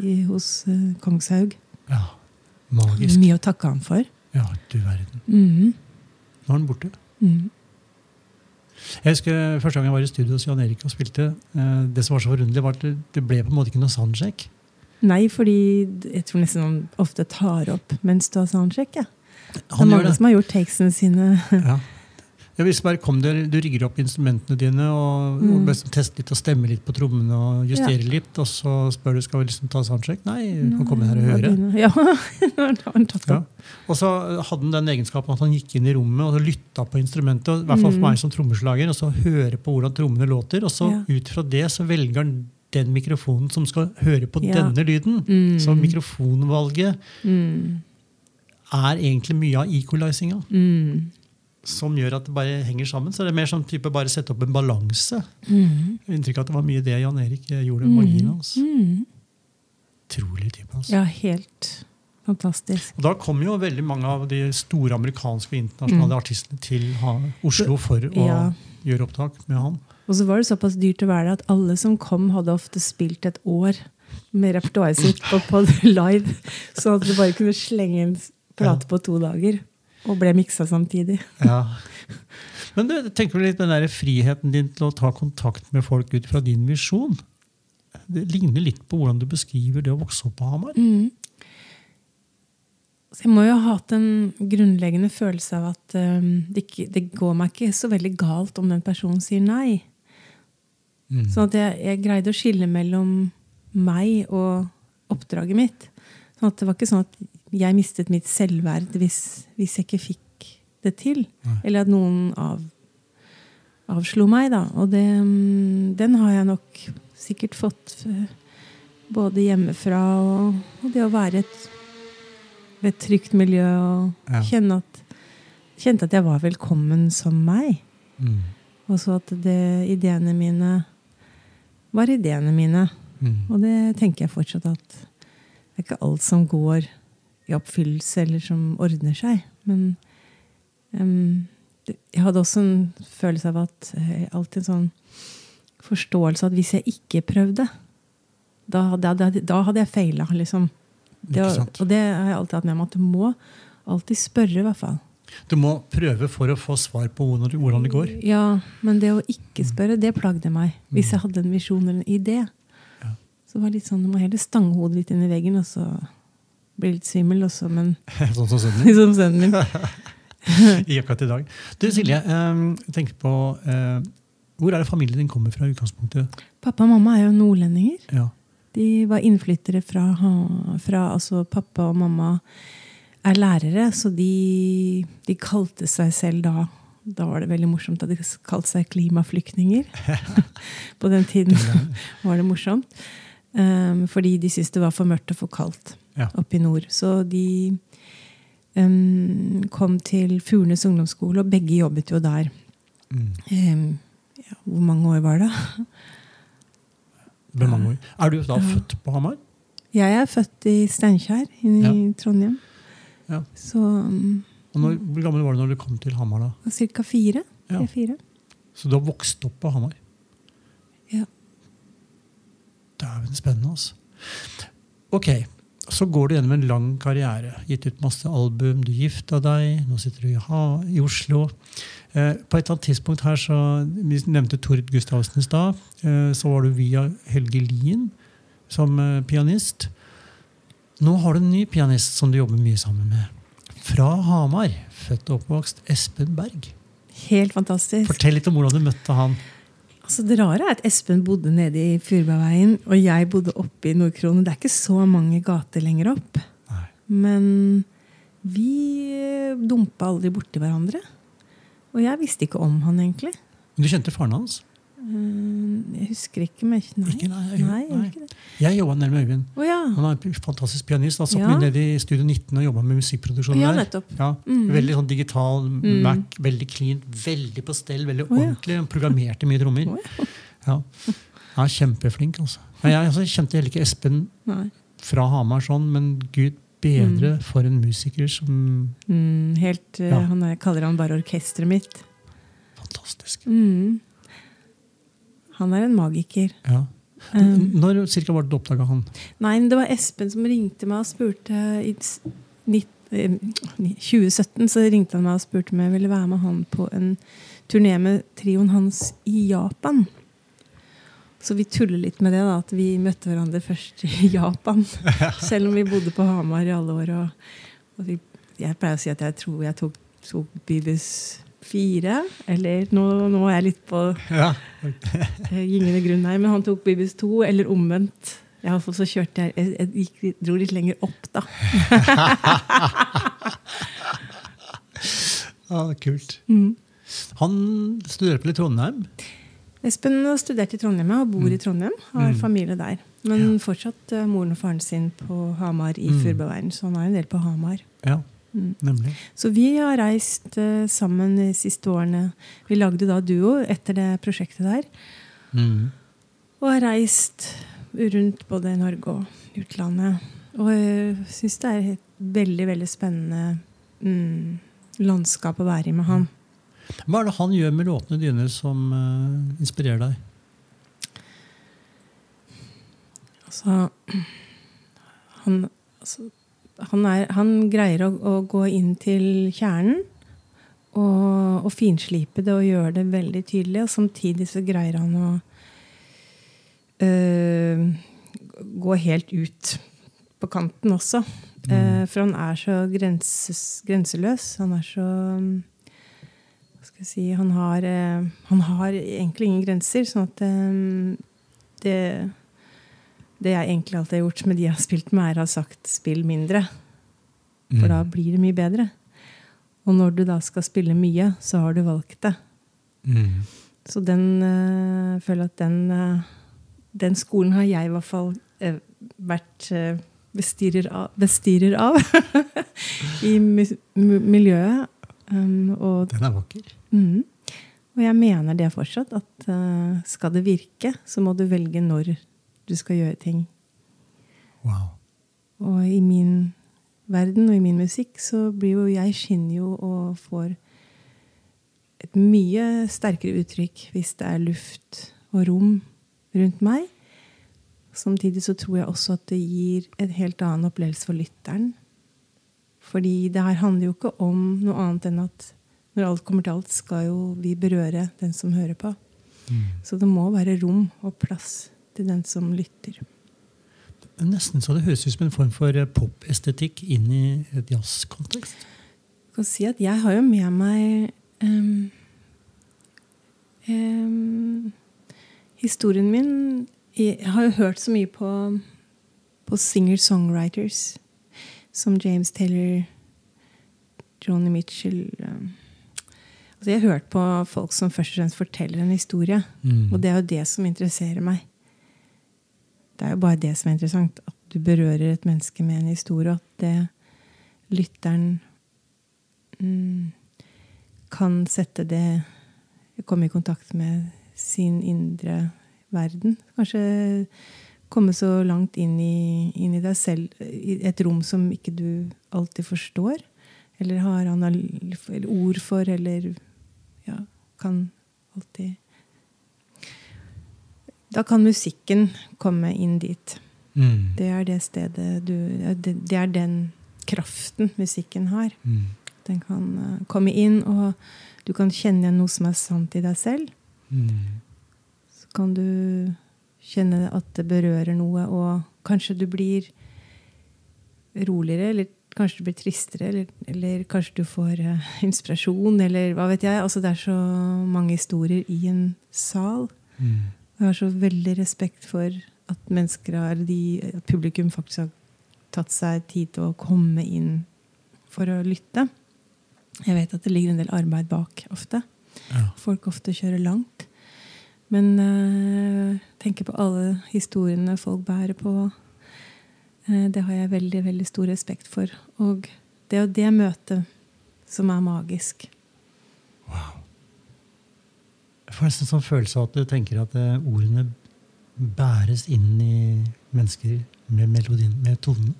I, hos eh, Kongshaug. Ja. Magisk. Mye å takke han for. Ja, du verden. Mhm. Nå er han borte. Mm. Jeg husker Første gang jeg var i studio hos Jan Erik og spilte, eh, det som var så forunderlig, var at det, ble på en måte ikke noe soundcheck. Nei, fordi jeg tror nesten han ofte tar opp mens du har soundcheck. Ja. Det er Han mange som har gjort takesene sine. Ja. Jeg hvis bare, kom der, Du rigger opp instrumentene dine og, Mm. og tester litt og stemmer litt på trommene og justerer litt. Og så spør du skal vi liksom ta soundcheck. Nei, du kan komme her og høre. Ja, Ja. Og så hadde han den egenskapen at han gikk inn i rommet og lytta på instrumentet. og I hvert fall for Mm. meg som trommeslager. Og så høre på hvordan trommene låter. Og så Ja. ut fra det så velger han den mikrofonen som skal høre på Ja. denne lyden. Mm. Så mikrofonvalget Mm. er egentlig mye av equalizinga. Mm. Som gjør at det bare henger sammen. Så det er mer sånn type bare sette opp en balanse. Mm. Inntrykk av at det var mye det Jan Erik eh, gjorde med magien hans. Mm. Utrolig type. Altså. Ja, helt fantastisk. Og da kom jo veldig mange av de store amerikanske og internasjonale Mm. artistene til Oslo for å Ja. gjøre opptak med han. Og så var det såpass dyrt å være der at alle som kom, hadde ofte spilt et år med repertoaret sitt på, på live. Sånn at du bare kunne slenge en plate på to dager. Og ble miksa samtidig. Ja. Men du, tenker du litt på den der friheten din til å ta kontakt med folk ut fra din visjon? Det ligner litt på hvordan du beskriver det å vokse opp på Hamar. Mm. Så jeg må jo ha hatt en grunnleggende følelse av at um, det, ikke, det går meg ikke så veldig galt om den personen sier nei. Mm. Sånn at jeg, jeg greide å skille mellom meg og oppdraget mitt. Sånn at det var ikke sånn at jeg mistet mitt selvverd hvis, hvis jeg ikke fikk det til. Nei. Eller at noen av, avslo meg, da. Og det, mm, den har jeg nok sikkert fått eh, både hjemmefra og, og det å være et, et trygt miljø og Ja. kjenne at, kjente at jeg var velkommen som meg. Mm. Og så at det, ideene mine var ideene mine. Mm. Og det tenker jeg fortsatt at det er ikke alt som går i oppfyllelse, eller som ordner seg. Men um, jeg hadde også en følelse av at eh, alltid en sånn forståelse at hvis jeg ikke prøvde, da, hadde, da, da hadde jeg feila, liksom. Det, var- og det har jeg alltid hatt med meg, at du må alltid spørre, i hvert fall. Du må prøve for å få svar på hvordan, det går. Ja, men det å ikke spørre, det plagde meg. Hvis jeg hadde en visjon eller en idé. Ja. Så var det litt sånn, Du må heller stange hodet litt inn i veggen, og så bli litt svimmel, også, men sånn som sønnen din. som sønnen min. I akkurat i dag. Du Silje, jeg tenker på eh, Hvor er det familien din kommer fra i utgangspunktet? Pappa og mamma er jo nordlendinger. Ja. De var innflyttere fra, fra altså Pappa og mamma er lærere, så de, de kalte seg selv da Da var det veldig morsomt at de kalte seg klimaflyktninger. På den tiden var det morsomt. Um, fordi de syntes det var for mørkt og for kaldt Ja. oppe i nord. Så de um, kom til Furnes ungdomsskole, og begge jobbet jo der. Mm. Um, ja, hvor mange år var det? Hvor mange år. Er du da født på Hamar? Jeg er født i Steinkjer i Ja. Trondheim. Ja. Så um, Og når, hvor gammel var du når du kom til Hamar? da? ca. fire. Ja. Tre-fire. Så du har vokst opp på Hamar? Ja. Dæven, spennende, altså. Ok, så går du gjennom en lang karriere. Gitt ut masse album, du gifta deg, nå sitter du i, ha, i Oslo. Eh, på et eller annet tidspunkt her, så, Vi nevnte Tord Gustavsen i stad. Eh, så var du via Helge Lien som eh, pianist. Nå har du en ny pianist som du jobber mye sammen med. Fra Hamar, født og oppvokst, Espen Berg. Helt fantastisk. Fortell litt om hvordan du møtte han. Altså, det rare er at Espen bodde nede i Furbergveien, og jeg bodde oppe i Nordkronen. Det er ikke så mange gater lenger opp. Nei. Men vi eh, dumpa aldri borti hverandre. Og jeg visste ikke om han, egentlig. Men Du kjente faren hans? Eh, Jeg husker ikke, men nei. Ikke, nei, jeg- nei, nei. ikke det. Jeg jobba nede med Øyvind. Oh, ja. Han er en fantastisk pianist. Han satt Ja. mye nede i Studio 19 og jobba med musikkproduksjon Ja, der. Ja, mm. Veldig sånn digital Mm. Mac, veldig clean, veldig på stell, veldig oh, ordentlig. Han programmerte mye trommer. Oh, ja. Han er kjempeflink, altså. Men jeg altså, kjente heller ikke Espen Nei. fra Hamar sånn, men gud bedre for en musiker som Mm, helt, eh, han er, kaller han bare orkesteret mitt. Fantastisk. Mm. Han er en magiker. Ja. Um, Når cirka var det du oppdaga han? Nei, det var Espen som ringte meg og spurte i s- nitt- eh, 2017 så ringte han meg og spurte om jeg ville være med han på en turné med trioen hans i Japan. Så vi tuller litt med det, da, at vi møtte hverandre først i Japan. Selv om vi bodde på Hamar i alle år. Og, og vi, jeg pleier å si at jeg tror jeg tok, tok Bibus fire. Eller nå, nå er jeg litt på Ja. Eh, Gyngende grunn her, men han tok Bibis 2, eller omvendt. Alle fall så kjørte jeg Jeg, gikk, dro litt lenger opp, da. ja, kult. Mm. Han studerer på i Trondheim. Espen har studert i Trondheim ja, og bor i Trondheim. Har Mm. familie der. Men fortsatt uh, moren og faren sin på Hamar i Mm. Furbeveien. Så han er en del på Hamar. Ja, Mm. Så vi har reist uh, sammen de siste årene. Vi lagde da duo etter det prosjektet der. Mm. Og har reist rundt både i Norge og utlandet. Og jeg syns det er et veldig, veldig spennende mm, landskap å være i med han. Hva er det han gjør med låtene dine som uh, inspirerer deg? Altså Han, altså, han, er, han greier å, å gå inn til kjernen og, og finslipe det og gjøre det veldig tydelig. Og samtidig så greier han å øh, gå helt ut på kanten også. Eh, for han er så grenses, grenseløs. Han er så mm, Hva skal jeg si Han har, uh, han har egentlig ingen grenser. Sånn at um, det det jeg egentlig alltid har gjort med de jeg har spilt med, er å ha sagt 'spill mindre'. For da blir det mye bedre. Og når du da skal spille mye, så har du valgt det. Mm. Så den øh, føler at den, øh, den skolen har jeg i hvert fall øh, vært bestyrer av, bestyrer av i mi- mi- miljøet. Um, og, Den er vakker. Mm, og jeg mener det fortsatt, at skal det virke, så må du velge når du skal gjøre ting. Wow. Og i min verden og i min musikk så blir jo jeg skinner jo og får et mye sterkere uttrykk hvis det er luft og rom rundt meg. Samtidig så tror jeg også at det gir en helt annen opplevelse for lytteren. Fordi det her handler jo ikke om noe annet enn at når alt kommer til alt, skal jo vi berøre den som hører på. Så det må være rom og plass til den som lytter. Er Nesten så det høres ut som en form for eh, popestetikk inn i et jazzkontekst. Jeg kan si at jeg har jo med meg um, um, Historien min Jeg har jo hørt så mye på, på singer-songwriters som James Taylor, Johnny Mitchell um, altså Jeg har hørt på folk som først og fremst forteller en historie. Mm. Og det er jo det som interesserer meg. Det er jo bare det som er interessant. At du berører et menneske med en historie. og At det lytteren mm, kan sette det Komme i kontakt med sin indre verden. Kanskje komme så langt inn i, inn i deg selv, i et rom som ikke du alltid forstår. Eller har ord for, eller ja, kan alltid Da kan musikken komme inn dit. Mm. Det er det stedet du Det er den kraften musikken har. Mm. Den kan eh, komme inn, og du kan kjenne noe som er sant i deg selv. Mm. Så kan du kjenne at det berører noe, og kanskje du blir roligere, eller kanskje du blir tristere, eller, eller kanskje du får uh, inspirasjon, eller hva vet jeg. Altså, det er så mange historier i en sal. Mm. Jeg har så veldig respekt for at mennesker har, de, at publikum faktisk har tatt seg tid til å komme inn for å lytte. Jeg vet at det ligger en del arbeid bak ofte. Ja. Folk ofte kjører langt. Men uh, tenker på alle historiene folk bærer på. Uh, det har jeg veldig, veldig stor respekt for. Og det er jo det møtet som er magisk. Jeg får nesten sånn følelse av at du tenker at eh, ordene bæres inn i mennesker med melodien, med tonene.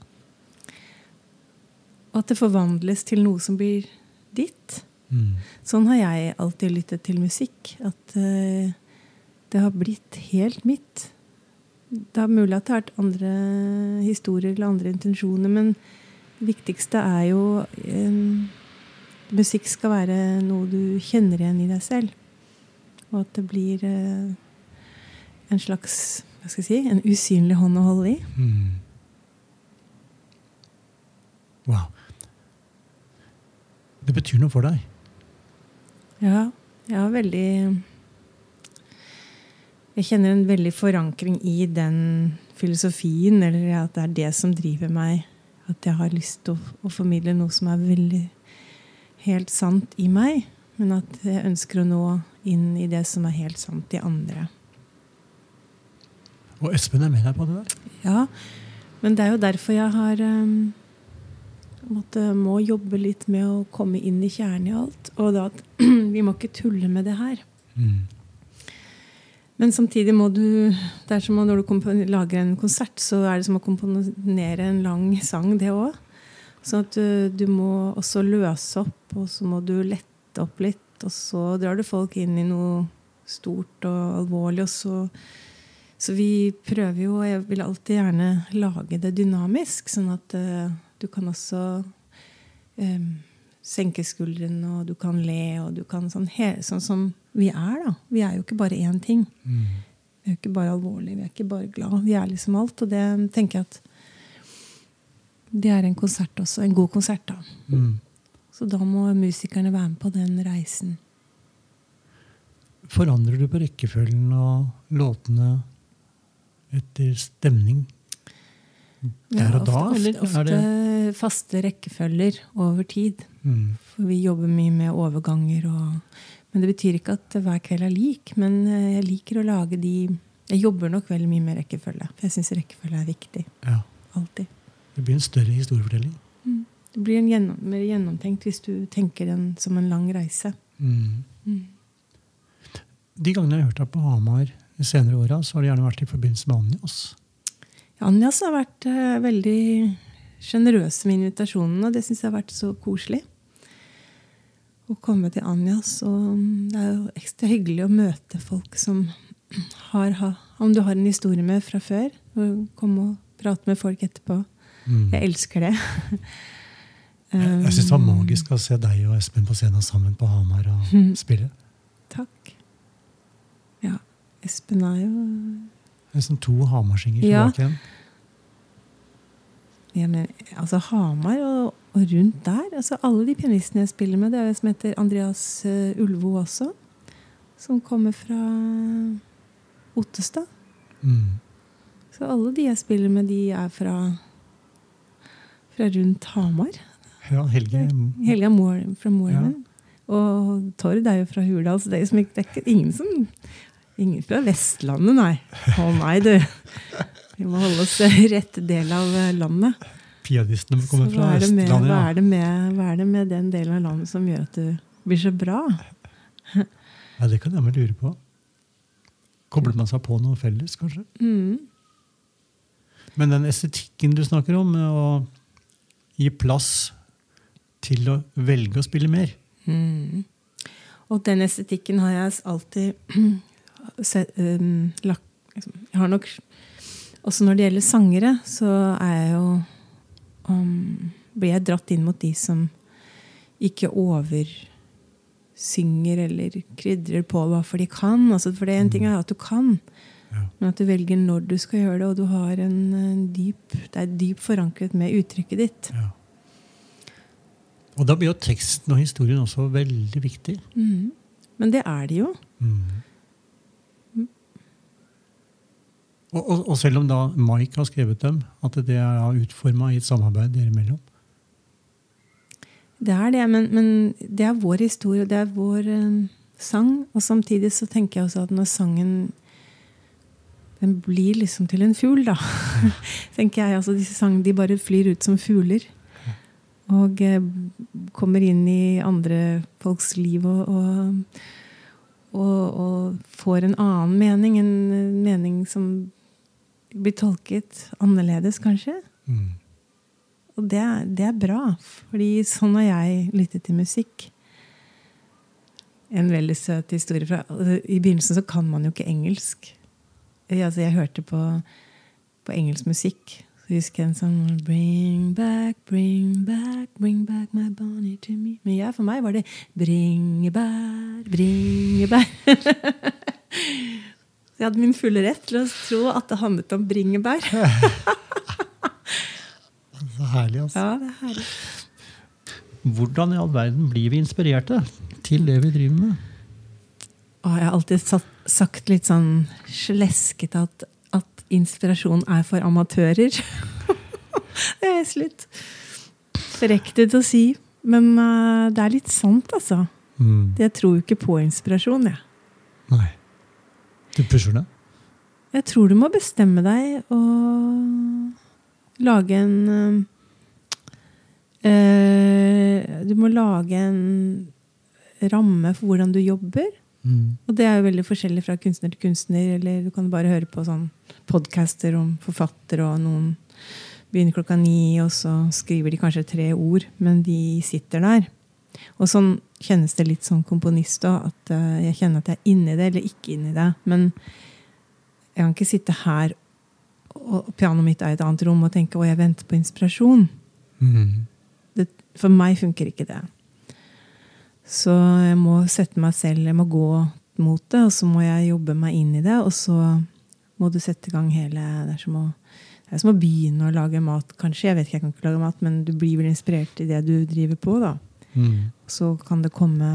Og at det forvandles til noe som blir ditt. Mm. Sånn har jeg alltid lyttet til musikk. At eh, det har blitt helt mitt. det er mulig at det har vært andre historier eller andre intensjoner, men det viktigste er jo eh, Musikk skal være noe du kjenner igjen i deg selv. Og at det blir eh, en slags hva skal jeg si, en usynlig hånd å holde i. Mm. Wow. Det betyr noe for deg. Ja, jeg har veldig Jeg kjenner en veldig forankring i den filosofien, eller at det er det som driver meg. At jeg har lyst til å, å formidle noe som er veldig helt sant i meg, men at jeg ønsker å nå inn i det som er helt sant i andre. Og Espen er med deg på det der? Ja, men det er jo derfor jeg har um, måtte, må jobbe litt med å komme inn i kjernen i alt. Og da at vi må ikke tulle med det her. Mm. Men samtidig må du det er som Når du lager en konsert, så er det som å komponere en lang sang, det òg. Så at du, du, må også løse opp, og så må du lette opp litt. Og så drar du folk inn i noe stort og alvorlig. og så så vi prøver jo, og jeg vil alltid gjerne lage det dynamisk, sånn at uh, du kan også um, senke skuldrene, og du kan le, og du kan sånn, he, sånn som vi er, da. Vi er jo ikke bare én ting. Mm. Vi er ikke bare alvorlige, vi er ikke bare glad. Vi er liksom alt. Og det tenker jeg at det er en konsert også. En god konsert, da. Mm. Så da må musikerne være med på den reisen. Forandrer du på rekkefølgen og låtene etter stemning der og da? ofte, ofte, det ofte faste rekkefølger over tid. mm. For vi jobber mye med overganger. Og, men det betyr ikke at hver kveld er lik. Men eh, jeg liker å lage de Jeg jobber nok veldig mye med rekkefølge. For jeg syns rekkefølge er viktig. Ja. Alltid. Det blir en større historiefortelling. Det blir en gjennom, mer gjennomtenkt hvis du tenker den som en lang reise. Mm. Mm. De gangene jeg har hørt deg på Hamar de senere åra, så har det gjerne vært i forbindelse med Anjas. Anjas har vært uh, veldig sjenerøse med invitasjonene, og det syns jeg har vært så koselig. Å komme til Anjas. Og det er jo ekstra hyggelig å møte folk som har ha- Om du har en historie med fra før, og komme og prate med folk etterpå. Mm. Jeg elsker det. Jeg, jeg syns det var magisk å se deg og Espen på scenen sammen på Hamar og Mm. spille. Takk. Ja. Espen er jo Nesten to Hamarsinger Ja. tilbake igjen. ja, men, altså Hamar og, og rundt der altså Alle de pianistene jeg spiller med, det er jo som heter Andreas uh, Ulvo også. Som kommer fra Ottestad. Mm. Så alle de jeg spiller med, de er fra, fra rundt Hamar. Ja, Helge Helge er fra Moelven. Ja. Og Tord er jo fra Hurdal, så det er, ikke, det er ingen som Ingen fra Vestlandet, nei. Å nei, du. Vi må holde oss i rett del av eh, landet. Pianistene kommer fra Vestlandet, Østlandet. hva, er det med, hva er det med den delen av landet som gjør at du blir så bra? ja, det kan jeg vel lure på. Kobler man seg på noe felles, kanskje? Mm. Men den estetikken du snakker om, å gi plass til å velge å spille mer Mm. Og den estetikken har jeg alltid sett, um, lagt liksom, Jeg har nok Også når det gjelder sangere, så er jeg jo um, Blir jeg dratt inn mot de som ikke oversynger eller krydrer på hva for de kan. Altså, for det er en ting er at du kan, Ja. men at du velger når du skal gjøre det, og du har en, en dyp Det er dypt forankret med uttrykket ditt. Ja. Og da blir jo teksten og historien også veldig viktig. Mm. Men det er det jo. Mm. Og, og, og selv om da Mike har skrevet dem, at det er utforma i et samarbeid dere imellom. Det er det, men, men det er vår historie, det er vår eh, sang. Og samtidig så tenker jeg også at når sangen den blir liksom til en fugl, da. tenker jeg, altså Disse sangene de bare flyr ut som fugler. Og eh, kommer inn i andre folks liv og, og, og, og får en annen mening. En mening som blir tolket annerledes, kanskje. Mm. Og det, det er bra, fordi sånn har jeg lyttet til musikk. En veldig søt historie fra I begynnelsen så kan man jo ikke engelsk. Jeg, altså jeg hørte på, på engelsk musikk. Jeg en sånn Bring back, bring back, bring back my Bonnie to me. Men ja, for meg var det bringebær, bringebær. Så jeg hadde min fulle rett til å tro at det handlet om bringebær. Så herlig, altså. Ja, det er herlig. Hvordan i all verden blir vi inspirerte til det vi driver med? Og jeg har alltid sagt litt sånn slesket at, at inspirasjon er for amatører. det er litt frekt ut å si, men uh, det er litt sant, altså. Mm. Jeg tror jo ikke på inspirasjon, jeg. Nei. Du pusher det? Jeg tror du må bestemme deg og lage en øh, Du må lage en ramme for hvordan du jobber. Mm. Og det er jo veldig forskjellig fra kunstner til kunstner. Eller du kan bare høre på sånn podcaster om forfattere, og noen begynner klokka ni, og så skriver de kanskje tre ord, men de sitter der. Og sånn kjennes det litt som komponist òg, at øh, jeg kjenner at jeg er inni det eller ikke inni det. Men jeg kan ikke sitte her, og pianoet mitt er i et annet rom, og tenke å, jeg venter på inspirasjon. Mm. Det, for meg funker ikke det. Så jeg må sette meg selv, jeg må gå mot det, og så må jeg jobbe meg inn i det, og så må du sette i gang hele Det er som å, er som å begynne å lage mat, kanskje. Jeg vet ikke, jeg kan ikke lage mat, men du blir vel inspirert i det du driver på, da. Mm. Så kan det komme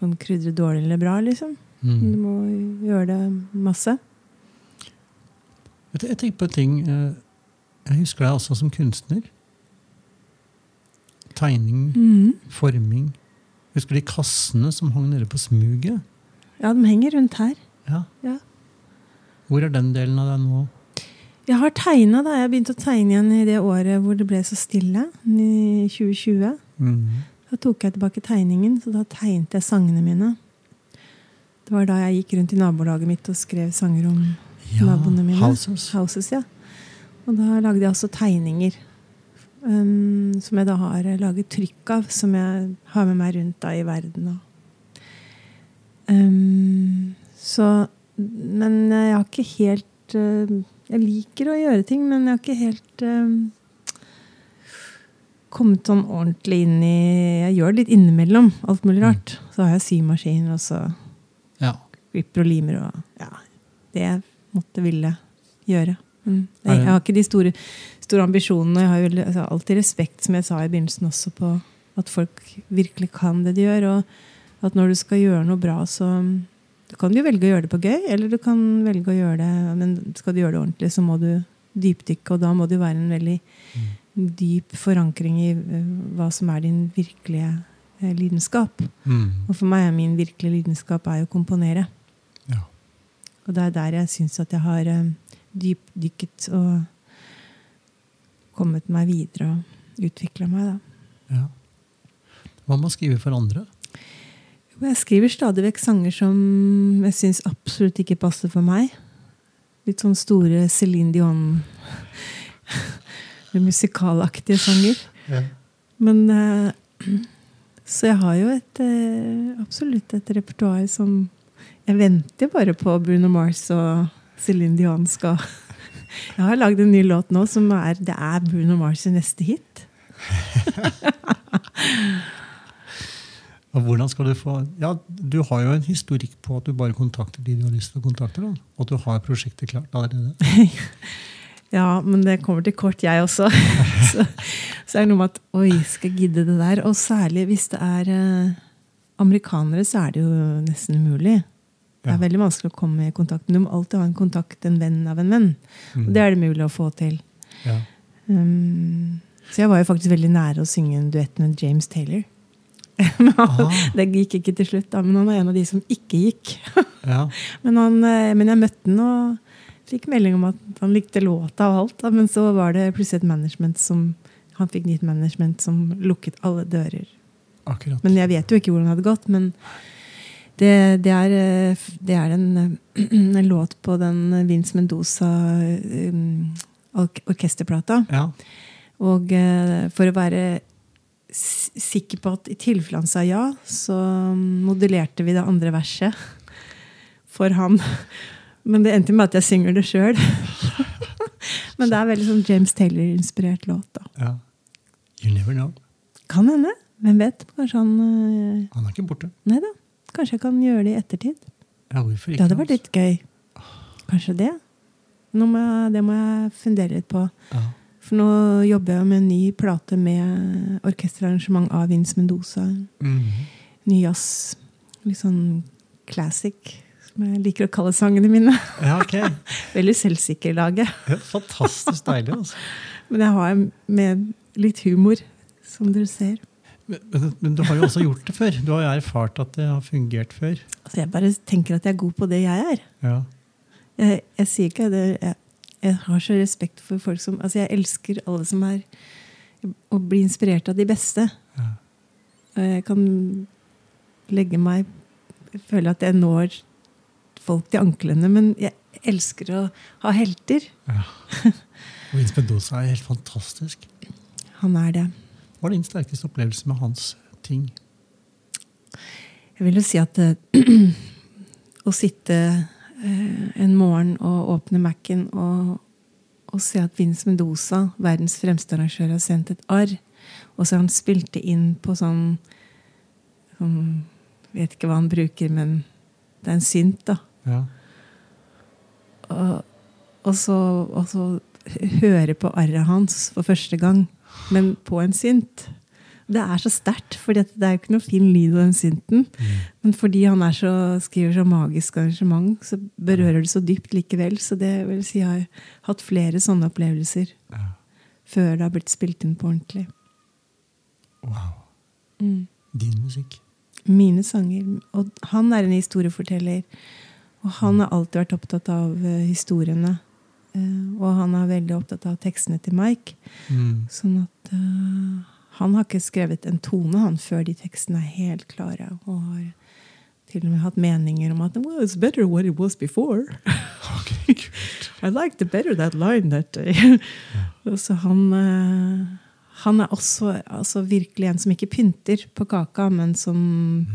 Kan krydre dårlig eller bra, liksom. Mm. Du må gjøre det masse. Jeg tenker på en ting eh, Jeg husker deg også som kunstner. Tegning, mm. forming. Husker de kassene som hang nede på smuget? Ja, de henger rundt her. Ja. Ja. Hvor er den delen av deg nå? Jeg har tegna, da. Jeg begynte å tegne igjen i det året hvor det ble så stille. I 2020. Mm. Da tok jeg tilbake tegningen, så da tegnet jeg sangene mine. Det var da jeg gikk rundt i nabolaget mitt og skrev sanger om naboene mine. Houses. Houses, ja. Og da lagde jeg også tegninger. Um, som jeg da har laget trykk av, som jeg har med meg rundt da i verden. Um, så Men jeg har ikke helt uh, Jeg liker å gjøre ting, men jeg har ikke helt uh, kommet sånn ordentlig inn i Jeg gjør det litt innimellom. Alt mulig rart. Så har jeg symaskin, og så Ja. klipper og limer og Ja. Det jeg måtte ville gjøre. Men Er jeg, jeg har ikke de store, store ambisjonene. Jeg har jo altså, alltid respekt, som jeg sa i begynnelsen også, på at folk virkelig kan det de gjør. Og at når du skal gjøre noe bra, så du kan du velge å gjøre det på gøy, eller du kan velge å gjøre det Men skal du gjøre det ordentlig, så må du dypdykke, og da må det være en veldig dyp forankring i eh, hva som er din virkelige eh, lidenskap. Mm. Og for meg er min virkelige lidenskap er å komponere. ja. Og det er der jeg syns at jeg har eh, dypdykket og kommet meg videre og utvikla meg, da. ja. Hva med å skrive for andre? Jeg skriver stadig vekk sanger som jeg syns absolutt ikke passer for meg. Litt sånn store Céline Dion musikalaktige sanger. Ja. Men eh, Så jeg har jo et eh, absolutt et repertoar som Jeg venter bare på Bruno Mars og Céline Dion skal Jeg har lagd en ny låt nå som er Det er Bruno Mars' neste hit. Og hvordan skal Du få... Ja, du har jo en historikk på at du bare kontakter de du har lyst til å kontakte. Da. Og at du har prosjektet klart allerede. Ja, men det kommer til kort, jeg også. så, så er det noe med at oi, skal jeg gidde det der? Og særlig hvis det er eh, amerikanere, så er det jo nesten umulig. Det Ja. er veldig vanskelig å komme i kontakt. Men du må alltid ha en kontakt, en venn av en venn. Mm. Og det er det mulig å få til. Ja. Um, så jeg var jo faktisk veldig nære å synge en duett med James Taylor. Men han, Ah. det gikk ikke til slutt, da, men han var en av de som ikke gikk. Ja. Men, han, eh, men jeg møtte han og fikk melding om at han likte låta og alt. Da, men så var det plutselig et management som han fikk nytt management som lukket alle dører. Akkurat. Men jeg vet jo ikke hvordan det hadde gått. Men det, det, er, eh, det er en, eh, en låt på den Vince Mendoza um, ork orkesterplata. Ja. Og uh, for å være sikker på at i tilfelle han sa ja, så modellerte vi det andre verset for han. Men det endte med at jeg synger det sjøl. Men det er veldig sånn James Taylor-inspirert låt. da. Ja. You never know. Kan hende. Hvem vet? Kanskje han uh... Han er ikke borte. Nei da. Kanskje jeg kan gjøre det i ettertid. Ja, hvorfor ikke? Det hadde vært altså? litt gøy. Kanskje det. Må jeg, det må jeg fundere litt på. Ja. For nå jobber jeg med en ny plate med orkesterarrangement av Vince Mendoza. Mhm. Ny jazz. Litt sånn classic, som jeg liker å kalle sangene mine. ja, okay. Veldig selvsikker laget. Ja, fantastisk deilig. altså. Men jeg har med litt humor, som dere ser. Men, men, du har jo også gjort det før. Du har jo erfart at det har fungert før. Altså jeg bare tenker at jeg er god på det jeg er. Ja. Jeg, jeg sier ikke det. Jeg, jeg har så respekt for folk som Altså, jeg elsker alle som er Å bli inspirert av de beste. Ja. Jeg kan legge meg føler at jeg når folk til anklene, men jeg elsker å ha helter. ja. Vince Mendoza er helt fantastisk. Han er det. Hva er din sterkeste opplevelse med hans ting? Jeg vil jo si at eh, å sitte eh, en morgen og åpne Mac-en og, og se at Vince Mendoza, verdens fremste arrangør, har sendt et arr, og så har han spilt det inn på sånn, sånn Vet ikke hva han bruker, men det er en synt, da. Ja. Og, og, så, og så høre på arret hans for første gang, men på en synt. Det er så sterkt, for det er jo ikke noe fin lyd av den synten. Men fordi han er så, skriver så magisk arrangement, så berører det så dypt likevel. Så det vil si jeg har hatt flere sånne opplevelser Ja. før det har blitt spilt inn på ordentlig. Wow. Mm. Din musikk. Mine sanger. Og han er en historieforteller. Og han har alltid vært opptatt av eh, historiene. Eh, og han er veldig opptatt av tekstene til Mike. Mm. Sånn at uh, han har ikke skrevet en tone han før de tekstene er helt klare. Og har til og med hatt meninger om at well, it's better what it was before. Okay. I liked it better that line that day. yeah. Så han, uh, han er også altså virkelig en som ikke pynter på kaka, men som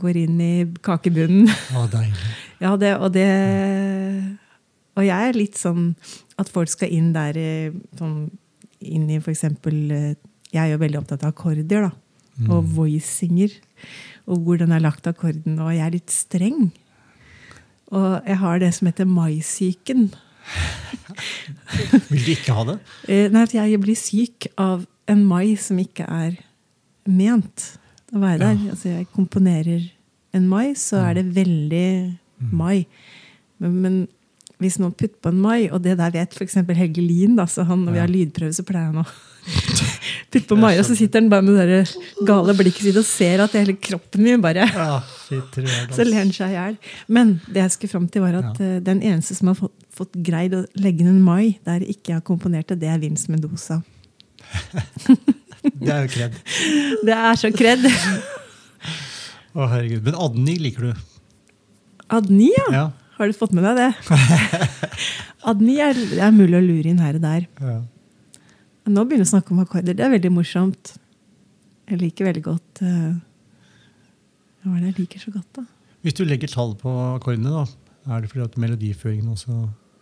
går inn i kakebunnen. Å, deilig. Ja, det, og det Og jeg er litt sånn at folk skal inn der sånn, Inn i eksempel eh, Jeg er jo veldig opptatt av akkorder, da. Og voicinger. Og hvordan er lagt akkorden. Og jeg er litt streng. Og jeg har det som heter maisyken. Vil du ikke ha det? Eh, Nei, at jeg blir syk av en mai som ikke er ment å være der. Altså, jeg komponerer en mai, så er det veldig mai. Men, men hvis noen putter på en mai, og det der vet f.eks. Helge Lien, da, så han, når vi har lydprøve, så pleier han å putte på mai, og så sitter han bare med det gale blikket sitt og ser at hele kroppen min bare Ja, så ler han seg i hjel. Men det jeg skulle fram til, var at ja. den eneste som har fått, fått greid å legge inn en mai der ikke jeg har komponert det, det er Vince Mendoza. Det er jo kred. Det er så kred. Å, herregud. Men Adny liker du? Adni, ja. Ja. Har du fått med deg det? Adni er, er mulig å lure inn her og der. ja. Nå begynner vi å snakke om akkorder. Det er veldig morsomt. Jeg liker veldig godt uh, Hva er det jeg liker så godt, da? Hvis du legger tall på akkordene, da, er det fordi at melodiføringen også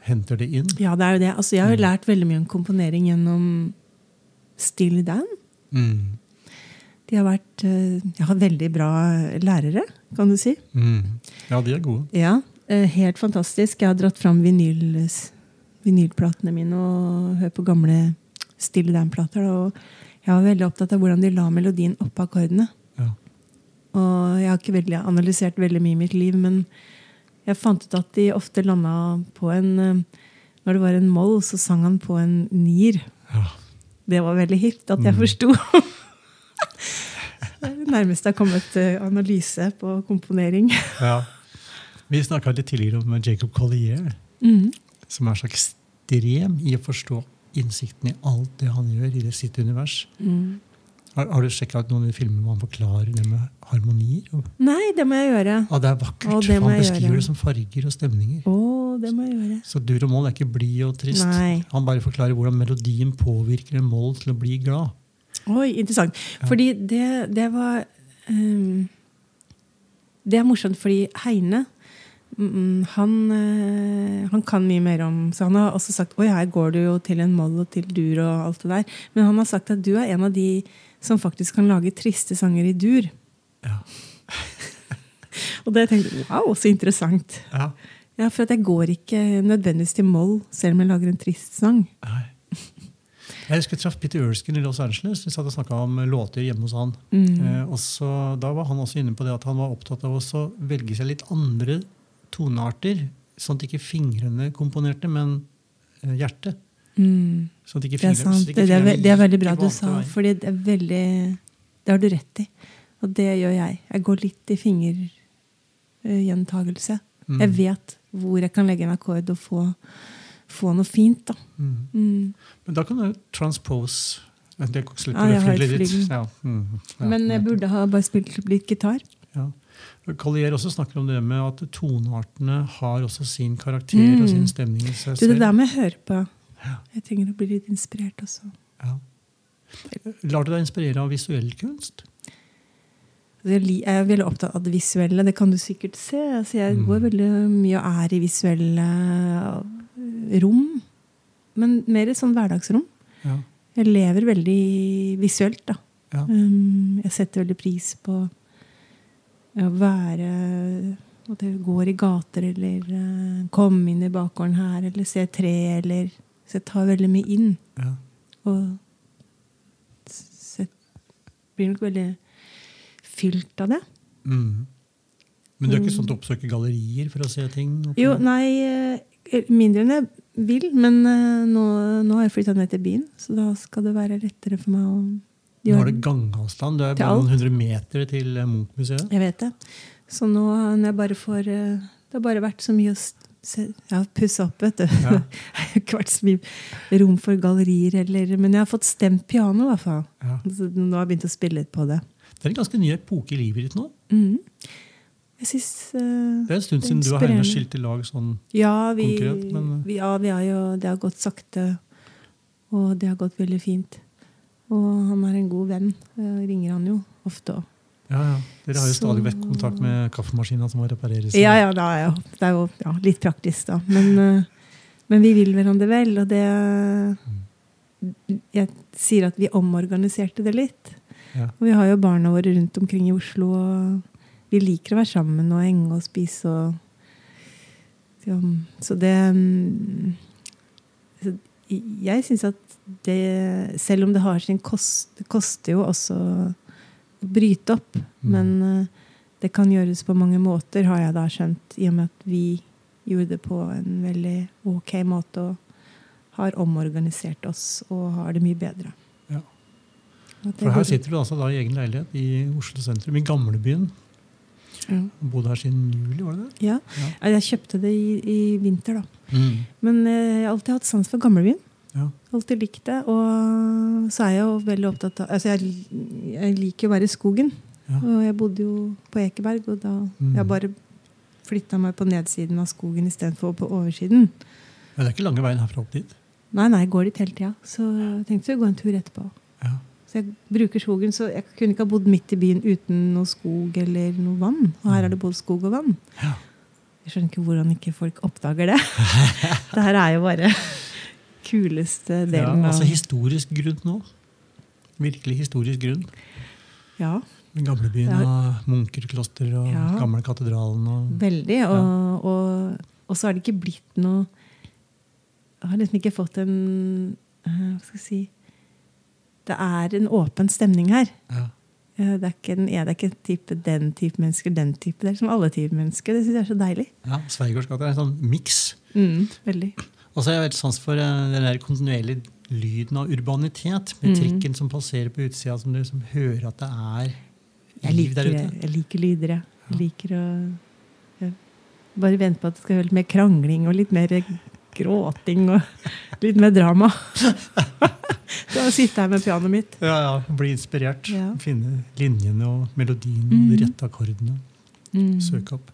henter det inn? Ja, det er jo det. Altså, jeg har jo lært veldig mye om komponering gjennom Still Dan. Mm. De har vært eh, Jeg har veldig bra lærere, kan du si. Mm. Ja, de er gode. Ja, helt fantastisk. Jeg har dratt fram vinyl, vinylplatene mine og hørt på gamle Stille Dan-plater. Og jeg var veldig opptatt av hvordan de la melodien oppå akkordene. Ja. Og jeg har ikke veldig analysert veldig mye i mitt liv, men jeg fant ut at de ofte landa på en eh, Når det var en moll, så sang han på en nier. Ja. Det var veldig hipt at jeg forsto. det nærmeste har kommet eh, analyse på komponering. Ja. Vi snakka litt tidligere om Jacob Collier, mm. som er så ekstrem i å forstå innsikten i alt det han gjør i det sitt univers. Mm. Har, har du sjekka ut noen filmer hvor han forklarer det med harmonier? Nei, det må jeg gjøre. ja, det er vakkert. Å, det han beskriver gjøre. det som farger og stemninger. Å, det må jeg gjøre. Så dur og moll er ikke blid og trist. Nei. Han bare forklarer hvordan melodien påvirker en moll til å bli glad. Oi, interessant. Fordi det, det var um, Det er morsomt fordi Heine mm, han, eh, han kan mye mer om Så han har også sagt Oi, her går du jo til en moll og til dur og alt det der. Men han har sagt at du er en av de som faktisk kan lage triste sanger i dur. Ja. Og det tenkte jeg wow, så interessant. Ja. Ja, For at jeg går ikke nødvendigvis til moll selv om jeg lager en trist sang. Nei. Jeg husker jeg traff Peter Erskine i Los Angeles. Vi satt og snakka om låter hjemme hos han. Mm. Eh, og så, Da var han også inne på det at han var opptatt av å velge seg litt andre tonearter. Sånn at ikke fingrene komponerte, men eh, hjertet. Mm. Sånn at ikke Det er sant. Det, det, er, det er veldig bra du sa, for det er veldig Det har du rett i. Og det gjør jeg. Jeg går litt i fingergjentagelse. Mm. Jeg vet hvor jeg kan legge en akkord og få, få noe fint. da. Mm. Mm. Men da kan du transpose Det slipper Ja, du jeg har flyglet et Ja. Mm. Ja, Men jeg burde ha bare spilt litt gitar. Ja. Collier også snakker om det med at toneartene har også sin karakter og Mm. sin stemning i seg Du, det selv. der må jeg høre på. Ja. Jeg trenger å bli litt inspirert også. Ja. Lar du deg inspirere av visuell kunst? Jeg er veldig opptatt av det visuelle. Det kan du sikkert se. Altså, jeg Mm. går veldig mye og er i visuelle eh, rom. Men mer i sånn hverdagsrom. Ja. Jeg lever veldig visuelt, da. Ja. Um, jeg setter veldig pris på å være At jeg går i gater, eller uh, komme inn i bakgården her, eller se tre, eller Så jeg tar veldig mye inn. Ja. Og set, blir nok veldig fylt av det. Mm. Men du er ikke sånn til å oppsøke gallerier for å se ting? Oppe? Jo, nei, eh, mindre enn jeg vil. Men eh, nå, nå har jeg flytta ned til byen, så da skal det være lettere for meg å Nå har det gangavstand. Du er bare noen hundre meter til eh, Munch-museet. Jeg vet det. Så nå når jeg bare får eh, Det har bare vært så mye å ja, pusse opp, vet du. Ja. Det har ikke vært så mye rom for gallerier heller. Men jeg har fått stemt piano, i hvert fall. Ja. Så nå har jeg begynt å spille litt på det. Det er en ganske ny epoke i livet ditt nå. Mm. Jeg synes, uh, Det er en stund siden du og Heine har skilt i lag sånn. Ja, vi, konkret, men- vi, ja, vi har jo, det har gått sakte, og det har gått veldig fint. Og han er en god venn. Jeg ringer han jo ofte òg. Ja, ja. Dere har jo stadig vekk kontakt med kaffemaskina som må repareres. Ja, ja, da er jo, det er jo ja, litt praktisk, da. Men, eh, men vi vil hverandre vel, og det Jeg sier at vi omorganiserte det litt. Ja. Og vi har jo barna våre rundt omkring i Oslo, og vi liker å være sammen og henge og spise og ja, Så det mm, så Jeg syns at det Selv om det har sin kost Det koster jo også å bryte opp, Mm. men eh, det kan gjøres på mange måter, har jeg da skjønt, i og med at vi gjorde det på en veldig ok måte og har omorganisert oss og har det mye bedre. Ja. For her sitter du altså da i egen leilighet i Oslo sentrum, i gamlebyen. ja. Bodde her siden juli, var det det? Ja. Ja. Jeg kjøpte det i, i vinter, da. Mm. Men eh, jeg har alltid hatt sans for gamlebyen. Ja. Alltid likt det. Og så er jeg jo veldig opptatt av Altså, jeg, jeg liker å være i skogen. Ja. Og jeg bodde jo på Ekeberg, og da Mm. jeg bare flytta meg på nedsiden av skogen istedenfor på oversiden. Men det er ikke lange veien herfra opp dit. Nei, nei, jeg går dit hele tida. Så jeg tenkte å gå en tur etterpå. Ja. Så jeg bruker skogen, så jeg kunne ikke ha bodd midt i byen uten noe skog eller noe vann. Og her er det både skog og vann. Ja. Jeg skjønner ikke hvordan ikke folk oppdager det. det her er jo bare kuleste delen. Ja, altså historisk grunn nå. Virkelig historisk grunn. Ja, Med gamlebyen Ja. og munkerkloster og Ja. gamle katedralen. Og, veldig. Og, og, og så har det ikke blitt noe Jeg har liksom ikke fått en eh, Hva skal jeg si Det er en åpen stemning her. ja. Eh, Det er ikke, en, er det ikke type den type mennesker, den type. Det er som alle typer mennesker. Det syns jeg er så deilig. ja Sveigårds gate er en sånn miks. Mm, veldig. Og så har jeg veldig sans for eh, den der kontinuerlige lyden av urbanitet. Med Mm. trikken som passerer på utsida, som du liksom hører at det er Jeg liv der ute. jeg liker lyder, jeg. Jeg liker å jeg Bare vente på at det skal være litt mer krangling og litt mer gråting og litt mer drama. Så sitter jeg med pianoet mitt. Ja, ja, Bli inspirert. Ja. Finne linjene og melodien og Mm. de rette akkordene. Mm. Søke opp.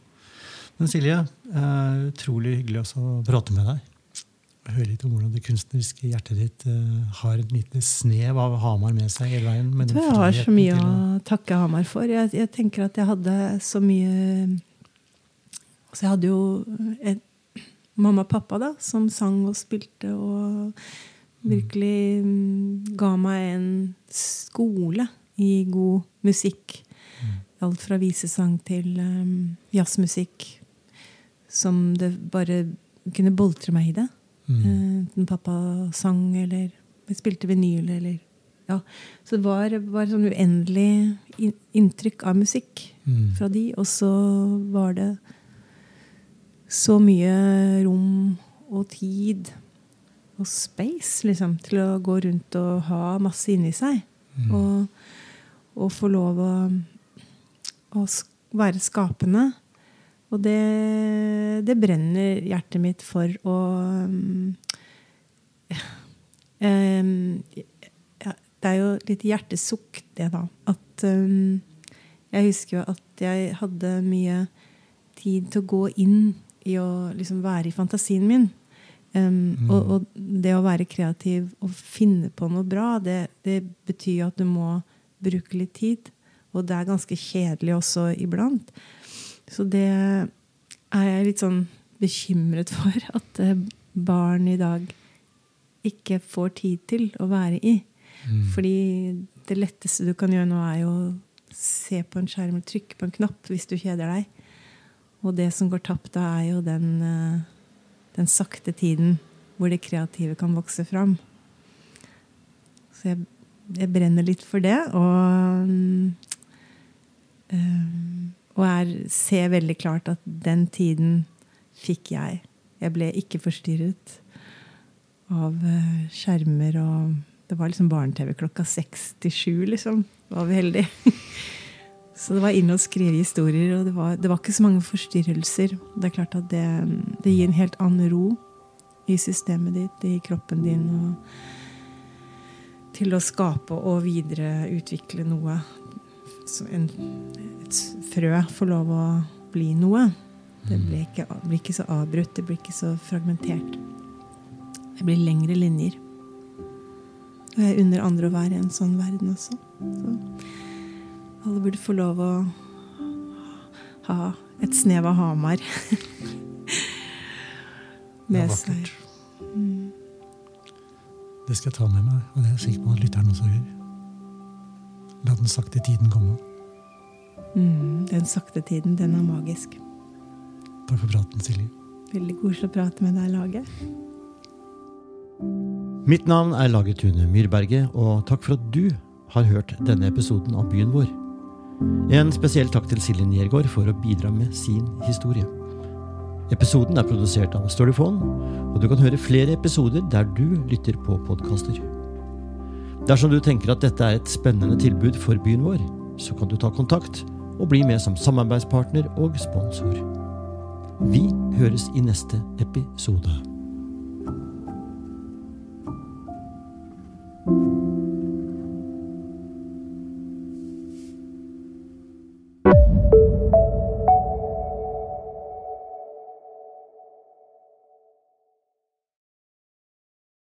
Men Silje, eh, utrolig hyggelig å prate med deg. Høre litt om hvordan det kunstneriske hjertet ditt uh, har et lite snev av Hamar med seg hele veien. Jeg jeg har så mye å takke Hamar for. Jeg, jeg tenker at jeg hadde så mye Så jeg hadde jo et, mamma og pappa da, som sang og spilte og virkelig mm, ga meg en skole i god musikk. Alt fra visesang til um, jazzmusikk. Som det bare kunne boltre meg i det. Mm. Eh, Enten pappa sang eller vi spilte vinyl eller ja. Så det var var sånn uendelig inntrykk av musikk Mm. fra de. Og så var det så mye rom og tid og space liksom, til å gå rundt og ha masse inni seg. Mm. Og, og få lov å, å være skapende. Og det, det brenner hjertet mitt for å um, um, ja, Det er jo litt hjertesukk, det, da. At um, Jeg husker jo at jeg hadde mye tid til å gå inn i å liksom være i fantasien min. Um, og, og det å være kreativ og finne på noe bra, det, det betyr jo at du må bruke litt tid. Og det er ganske kjedelig også iblant. Så det er jeg litt sånn bekymret for at eh, barn i dag ikke får tid til å være i. Fordi det letteste du kan gjøre nå, er jo å se på en skjerm eller trykke på en knapp hvis du kjeder deg. Og det som går tapt da, er jo den, eh, den sakte tiden hvor det kreative kan vokse fram. Så jeg, jeg brenner litt for det. Og, um, og er, ser veldig klart at den tiden fikk jeg. Jeg ble ikke forstyrret av eh, skjermer og Det var liksom barne-TV klokka seks til sju, liksom. Var vi heldige. Så det var inn og skrive historier, og det var, det var ikke så mange forstyrrelser. Det er klart at det, det gir en helt annen ro i systemet ditt, i kroppen din, og til å skape og videreutvikle noe. En, et frø får lov å bli noe. Det blir ikke, blir ikke så avbrutt, det blir ikke så fragmentert. Det blir lengre linjer. Og jeg unner andre å være i en sånn verden også. Så alle burde få lov å ha et snev av Hamar Det er seg. vakkert. Det skal jeg ta med meg, og det er jeg sikker på at lytteren også gjør. La den sakte tiden komme. Mm, den sakte tiden, den er magisk. Takk for praten, Silje. Veldig koselig å prate med deg, Lage. Mitt navn er Lage Tune Myrberget, og takk for at du har hørt denne episoden av Byen vår. En spesiell takk til Silje Niergård for å bidra med sin historie. Episoden er produsert av Storyphone, og du kan høre flere episoder der du lytter på podkaster. Dersom du tenker at dette er et spennende tilbud for byen vår, så kan du ta kontakt og bli med som samarbeidspartner og sponsor. Vi høres i neste episode.